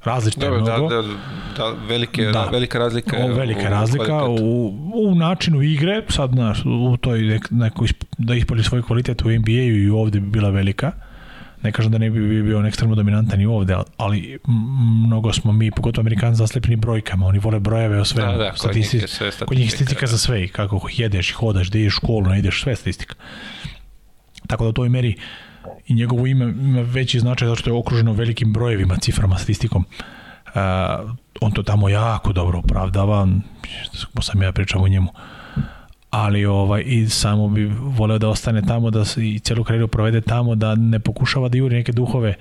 različito Dobre, da, mnogo. Da, da, da, velike, da. velika razlika. O, velika u, razlika u, u, načinu igre, sad na, u toj nek, neko isp, da ispolji svoj kvalitet u NBA-u i ovde bi bila velika ne kažem da ne bi bio ekstremno dominantan i ovde, ali mnogo smo mi, pogotovo Amerikanci, zaslepljeni brojkama. Oni vole brojeve o svemu. Da, da, kod njih sve statistika. Kod njih statistika da. za sve i kako jedeš i hodaš, gde ideš u školu, ne ideš, sve statistika. Tako da u toj meri i njegovo ime ima veći značaj zato što je okruženo velikim brojevima, ciframa, statistikom. Uh, on to tamo jako dobro opravdava, samo sam ja pričam o njemu. Uh, ali ovaj, i samo bi voleo da ostane tamo, da i celu karijeru provede tamo, da ne pokušava da juri neke duhove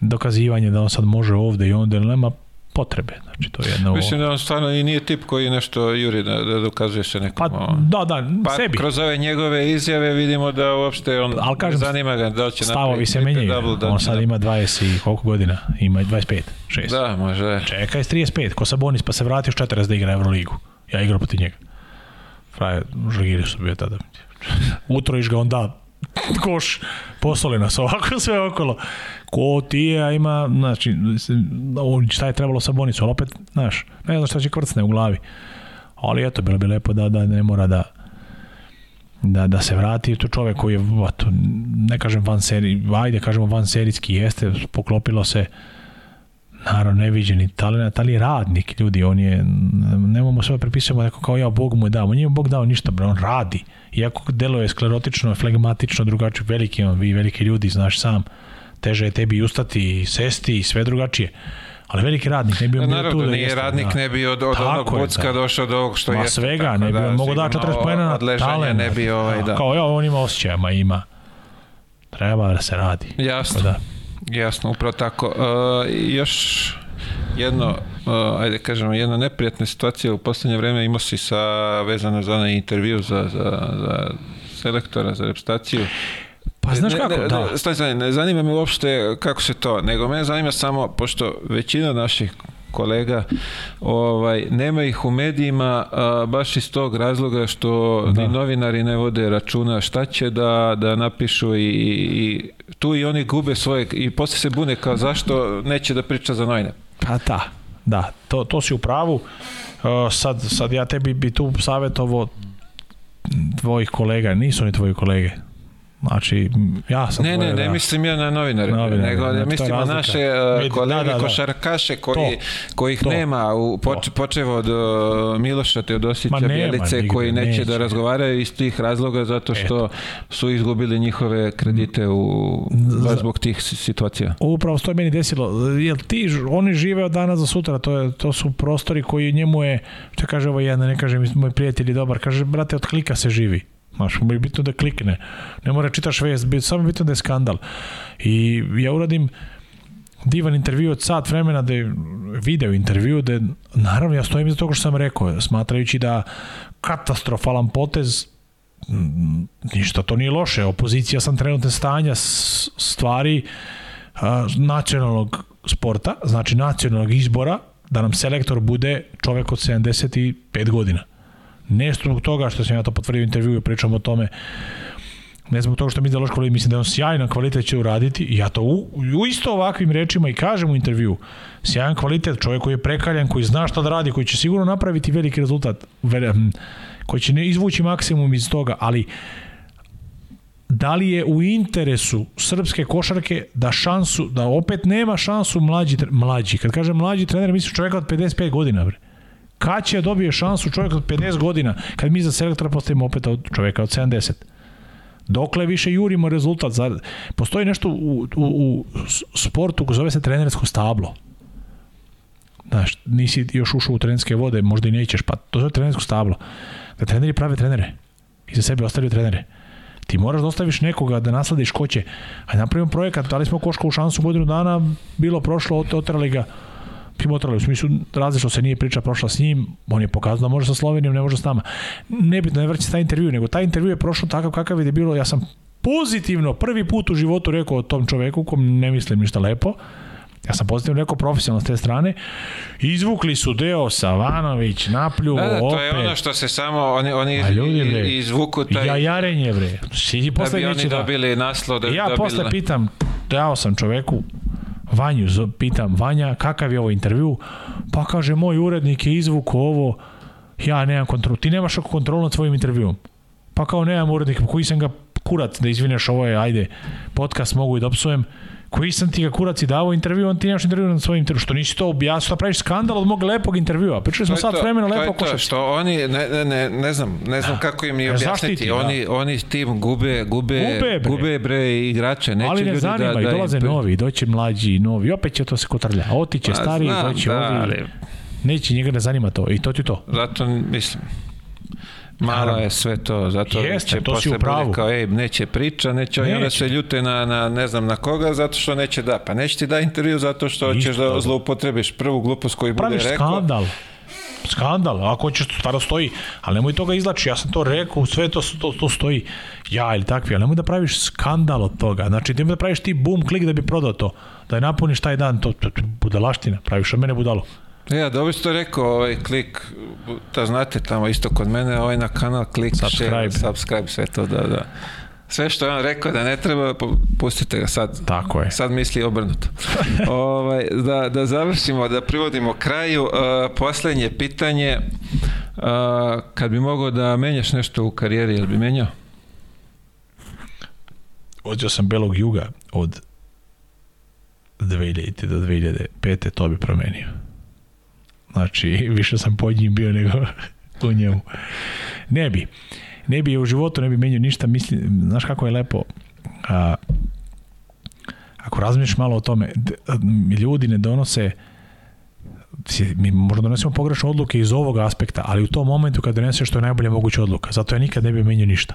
dokazivanje da on sad može ovde i onda nema potrebe. Znači, to je jedno... Mislim da on stvarno i nije tip koji nešto juri da, da dokazuje se nekom... Pa, da, da, pa, sebi. Kroz ove njegove izjave vidimo da uopšte on Al, kažem, zanima ga da će stavovi se menjaju. da, on sad ima 20 i koliko godina? Ima 25, 6. Da, može. Čekaj, 35. Ko sa Sabonis pa se vrati još 40 da igra Evroligu Ja igram protiv njega. Frajer, žagiri su bio tada. Utrojiš ga, onda da koš, posoli nas ovako sve okolo. Ko ti je, a ima, znači, šta je trebalo sa bonicom, ali opet, znaš, ne znam šta će kvrcne u glavi. Ali eto, bilo bi lepo da, da ne mora da, da, da se vrati tu čovjek koji je, ne kažem van seri, ajde kažemo van serijski jeste, poklopilo se, naravno neviđeni talent, ali je radnik, ljudi, on je, nemamo sve da prepisujemo neko kao ja, Bog mu je dao, on nije Bog dao ništa, bre, on radi, iako delo je sklerotično, flegmatično, drugačije, veliki on, vi veliki ljudi, znaš sam, teže je tebi ustati i sesti i sve drugačije, ali veliki radnik ne bi on bio Naravno, tu da, da nije jeste, radnik da. ne bi od, od tako onog da. bocka došao do ovog što je. Ma svega, tako, ne bi on mogao da 40 pojena na talent. Ne bi ovaj, da. Kao ja, on ima osjećaja, ma ima. Treba da se radi. Jasno. Tako pa da. Jasno, upravo tako. Uh, još jedno, uh, ajde da kažemo, jedna neprijatna situacija u poslednje vreme imao si sa, vezano za onaj intervju za, za, za selektora, za repstaciju. Pa znaš ne, kako, ne, da. Stoj, stoj, ne zanima me uopšte kako se to, nego me zanima samo, pošto većina naših kolega, ovaj, nema ih u medijima a, baš iz tog razloga što da. ni novinari ne vode računa šta će da, da napišu i, i tu i oni gube svoje i posle se bune kao zašto neće da priča za novine. Pa da, da, to, to si u pravu. Uh, sad, sad ja tebi bi tu savjetovo tvojih kolega, nisu ni tvoji kolege, Znači, ja sam... Ne, ne, ne da. mislim ja na novinare, novinare nego ne, mislim na naše uh, kolege da, da, košarkaše koji, kojih to, nema, u, poč, počevo od uh, Miloša Teodosića Bjelice nigde, koji neće, neće, da razgovaraju iz tih razloga zato što Eto. su izgubili njihove kredite u, baš zbog tih situacija. Upravo to je meni desilo. Jel ti, oni žive od dana za sutra, to, je, to su prostori koji njemu je, što kaže ovo ovaj jedan, ne kaže mi, moj prijatelj dobar, kaže, brate, od klika se živi. Znaš, mu je bitno da klikne. Ne mora čitaš vest, bit, samo je bitno da je skandal. I ja uradim divan intervju od sat vremena da je video intervju da je, naravno ja stojim za toga što sam rekao smatrajući da katastrofalan potez mm, ništa to nije loše opozicija sam trenutne stanja stvari a, nacionalnog sporta znači nacionalnog izbora da nam selektor bude čovek od 75 godina Nešto zbog toga što sam ja to potvrdio u intervju i pričam o tome ne zbog toga što mi da Loško mislim da je on sjajan kvalitet će uraditi ja to u, u isto ovakvim rečima i kažem u intervju sjajan kvalitet, čovjek koji je prekaljan koji zna šta da radi, koji će sigurno napraviti veliki rezultat hm, koji će ne izvući maksimum iz toga ali da li je u interesu srpske košarke da šansu, da opet nema šansu mlađi, mlađi, kad kažem mlađi trener mislim čovjeka od 55 godina bre Kad će da dobije šansu čovjek od 50 godina, kad mi za selektora postavimo opet od čovjeka od 70 dokle više jurimo rezultat. Zar, postoji nešto u, u, u sportu koje zove se trenersko stablo. Znaš, nisi još ušao u trenerske vode, možda i nećeš, pa to je trenersko stablo. Da treneri prave trenere. I za sebe ostavljaju trenere. Ti moraš da ostaviš nekoga da nasladiš ko će. Ajde, napravimo projekat, dali smo Koška u šansu godinu dana, bilo prošlo, oterali ga Pimotrali, u smislu različno se nije priča prošla s njim, on je pokazao da može sa Slovenijom, ne može s nama. Nebitno, ne vraća taj intervju, nego taj intervju je prošao takav kakav da je bilo, ja sam pozitivno prvi put u životu rekao o tom čoveku kom ne mislim ništa lepo, ja sam pozitivno rekao profesionalno s te strane. Izvukli su deo Savanović, Naplju, da, da, to opet. je ono što se samo, oni, oni iz, ljudi, bre, izvuku taj... Ja jarenje, bre. Sidi posle da bi oni da... dobili naslov. Da ja dobili... posle pitam, dao sam čoveku Vanju pitam, Vanja, kakav je ovo intervju? Pa kaže, moj urednik je izvuko ovo, ja nemam kontrolu. Ti nemaš kontrolu nad svojim intervjuom. Pa kao nemam urednika, pa koji sam ga kurat, da izvineš, ovo je, ajde, podcast mogu i da psujem koji sam ti ga kurac i davao intervju, on ti nemaš intervju na svojim intervju, što nisi to objasnio, da praviš skandal od mog lepog intervjua. Pričali smo sad vremena lepo košarci. Što oni, ne, ne, ne ne znam, ne znam da. kako im je objasniti, zaštiti, oni, da. oni tim gube, gube, gube bre, gube bre igrače, neće Ali ne ljudi da- zanima, da, i dolaze da im... novi, doće mlađi, novi, opet će to se kotrlja, otiće pa stari, doće da, ovi, ali... neće, njega ne da zanima to, i to ti to. Zato mislim, Malo je sve to, zato Jeste, će to posle bude kao, ej, neće priča, neće, neće. onda se ljute na, na, ne znam na koga, zato što neće da, pa neće ti da intervju zato što Isto, hoćeš da zloupotrebiš prvu glupost koju bude rekao. Praviš skandal skandal, ako hoćeš, stvarno stoji, ali nemoj toga izlači, ja sam to rekao, sve to, to, to stoji, ja ili takvi, ali nemoj da praviš skandal od toga, znači nemoj da praviš ti bum klik da bi prodao to, da je napuniš taj dan, to, to, to budalaština, praviš od mene budalo. Ja, e, dobro ste rekao, ovaj klik, da znate tamo isto kod mene, ovaj na kanal klik, subscribe, share, subscribe sve to, da, da. Sve što je on rekao da ne treba, pustite ga sad. Tako je. Sad misli obrnuto. ovaj, da, da završimo, da privodimo kraju. Uh, poslednje pitanje, uh, kad bi mogao da menjaš nešto u karijeri, jel bi menjao? Ođeo sam Belog juga od 2000 do 2005. to bi promenio znači više sam pod njim bio nego u njemu. Ne bi. Ne bi u životu, ne bi menio ništa, misli, znaš kako je lepo, a, ako razmišljaš malo o tome, ljudi ne donose, mi možda donesemo pogrešne odluke iz ovog aspekta, ali u tom momentu kad doneseš što je najbolja moguća odluka, zato ja nikad ne bih menio ništa.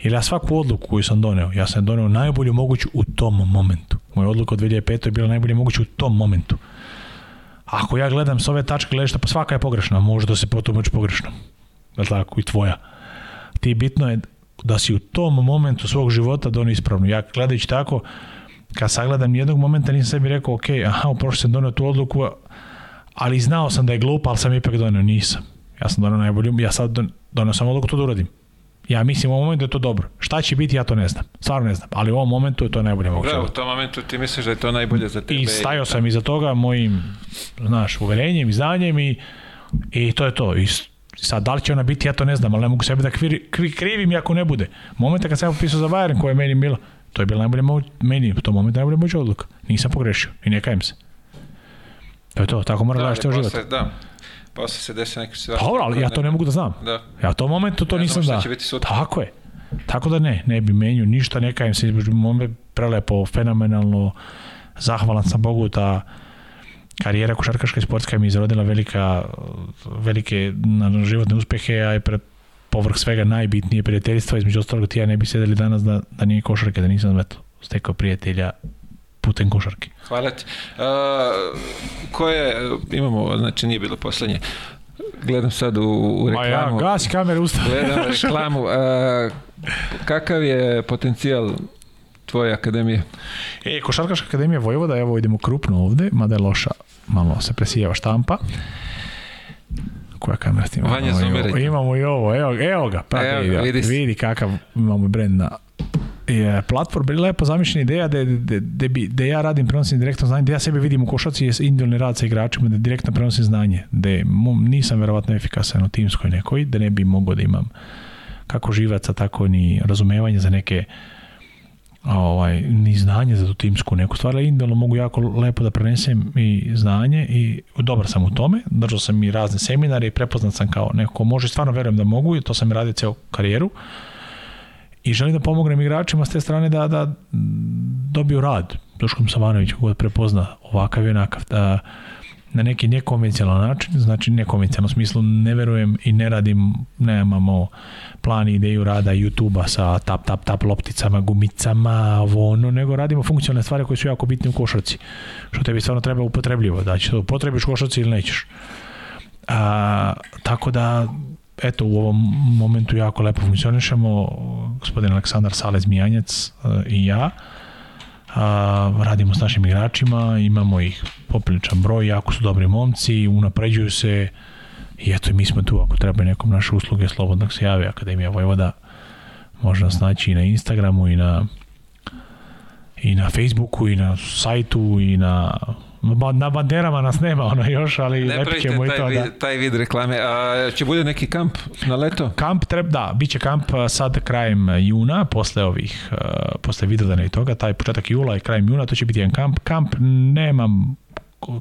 Jer ja svaku odluku koju sam doneo, ja sam doneo najbolju moguću u tom momentu. Moja odluka od 2005. je bila najbolja moguća u tom momentu ako ja gledam s ove tačke gledišta, pa svaka je pogrešna, može da se potumači pogrešno. Jel tako? I tvoja. Ti bitno je da si u tom momentu svog života donio da ispravno. Ja gledajući tako, kad sagledam jednog momenta nisam sebi rekao, ok, aha, u prošlosti sam donio tu odluku, ali znao sam da je glupa, ali sam ipak donio, nisam. Ja sam donio najbolju, ja sad donio sam odluku da to da uradim. Ja mislim u ovom momentu je to dobro. Šta će biti, ja to ne znam. Stvarno ne znam. Ali u ovom momentu je to najbolje moguće. Gle, u tom momentu ti misliš da je to najbolje za tebe. I stajao i sam iza toga mojim, znaš, uverenjem i znanjem i, i to je to. I sad, da li će ona biti, ja to ne znam, ali ne mogu sebe da kri, krivim ako ne bude. Momenta kad sam popisao za Bayern koja je meni bila, to je bila najbolje moguća, meni u tom momentu najbolje moguća odluka. Nisam pogrešio i ne kajem se. To je to, tako mora da, gledaš život. Da, posle pa se desi neke situacija. Dobro, ali ja to ne mogu da znam. Da. Ja to momentu to ne nisam da. Će biti sutra. Tako je. Tako da ne, ne bi menio ništa, neka im se između mome prelepo, fenomenalno, zahvalan sam Bogu da karijera košarkaška i sportska mi izrodila velika, velike na, životne uspehe, a i pre, povrh svega najbitnije prijateljstva, između ostalog ti ja ne bi sedeli danas da, da nije košarka, da nisam eto, stekao prijatelja putem košarke. Hvala ti. Uh, koje, imamo, znači nije bilo poslednje, gledam sad u, u reklamu. Ma ja, gasi kamere, ustavi. Gledam reklamu. Uh, kakav je potencijal tvoje akademije? E, Košarkaška akademija Vojvoda, evo idemo krupno ovde, mada je loša, malo se presijeva štampa koja kamera ti Vanja Imamo i ovo, evo, evo ga, prati, evo, vidi, vidi kakav imamo brend na je platform bila lepo zamišljena ideja da, da, da, bi, da ja radim prenosim direktno znanje, da ja sebe vidim u košarci i individualni rad sa igračima, da direktno prenosim znanje, da nisam verovatno efikasan u timskoj nekoj, da ne bi mogao da imam kako živaca, tako ni razumevanje za neke ovaj, ni znanje za tu timsku neku stvar, ali individualno mogu jako lepo da prenesem i znanje i dobar sam u tome, držao sam i razne seminare i prepoznat sam kao neko ko može, stvarno verujem da mogu i to sam radio ceo karijeru, i želim da pomognem igračima s te strane da, da dobiju rad. Duškom Savanović god prepozna ovakav i onakav. Da, na neki nekonvencionalan način, znači nekonvencionalnom smislu ne verujem i ne radim, nemamo plan i ideju rada YouTube-a sa tap, tap, tap lopticama, gumicama, ovo ono, nego radimo funkcionalne stvari koje su jako bitne u košarci, što tebi stvarno treba upotrebljivo, da ćeš to upotrebiš košarci ili nećeš. A, tako da eto u ovom momentu jako lepo funkcionišemo, gospodin Aleksandar Salez Mijanjac e, i ja, a, radimo s našim igračima, imamo ih popriličan broj, jako su dobri momci, unapređuju se i eto mi smo tu, ako treba nekom naše usluge, slobodno da se javi Akademija Vojvoda, možda nas naći i na Instagramu i na i na Facebooku i na sajtu i na Na banderama nas nema ono još, ali ne lepit ćemo i to. Vid, da. taj vid reklame. A, će bude neki kamp na leto? Kamp treba, da, bit će kamp sad krajem juna, posle ovih, posle vidodana i toga, taj početak jula i krajem juna, to će biti jedan kamp. Kamp nemam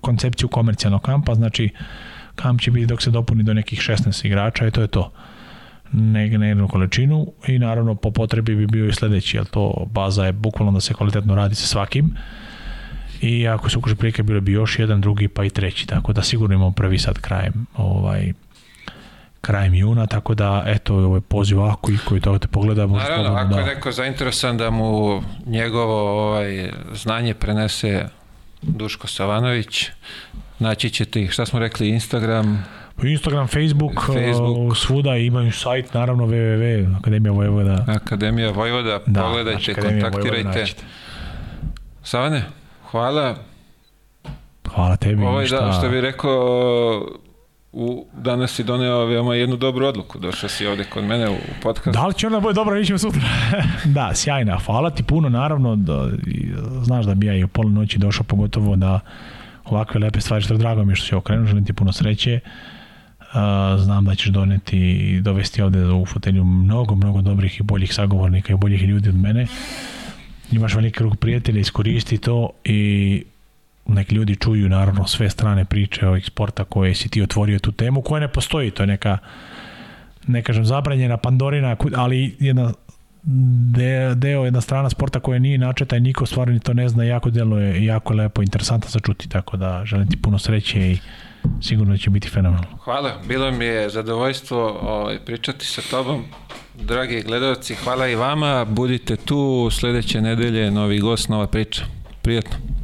koncepciju komercijalnog kampa, znači kamp će biti dok se dopuni do nekih 16 igrača i to je to neg na jednu količinu i naravno po potrebi bi bio i sledeći, jer to baza je bukvalno da se kvalitetno radi sa svakim i ako se ukaže prilike bilo bi još jedan, drugi pa i treći, tako da sigurno imamo prvi sad krajem ovaj, krajem juna, tako da eto ovaj poziv ako i koji toga te pogleda može Naravno, ako da... je neko zainteresan da mu njegovo ovaj, znanje prenese Duško Savanović, naći ćete ih, šta smo rekli, Instagram, Instagram, Facebook, Facebook. svuda imaju sajt, naravno www. Akademija Vojvoda. Akademija Vojvoda, da, pogledajte, kontaktirajte. Savane? Hvala. Hvala tebi. Ovaj, šta... da, što bih rekao, u, danas si doneo veoma jednu dobru odluku. Došao si ovde kod mene u podcast. Da li će ona da bude dobra, vidimo sutra. da, sjajna. Hvala ti puno, naravno. Da, znaš da bi ja i u pola noći došao, pogotovo da ovakve lepe stvari, što drago mi što si okrenuo, želim ti puno sreće. znam da ćeš doneti i dovesti ovde u fotelju mnogo, mnogo dobrih i boljih sagovornika i boljih ljudi od mene imaš veliki krug prijatelja, iskoristi to i nek ljudi čuju naravno sve strane priče ovih sporta koje si ti otvorio tu temu, koja ne postoji, to je neka ne kažem zabranjena Pandorina, ali jedna de, deo, jedna strana sporta koja nije načeta i niko stvarno to ne zna, jako delo je jako lepo, interesantno za čuti, tako da želim ti puno sreće i sigurno će biti fenomenalno. Hvala, bilo mi je zadovoljstvo ovaj, pričati sa tobom, Dragi gledalci, hvala i vama. Budite tu sledeće nedelje, novi gost, nova priča. Prijetno.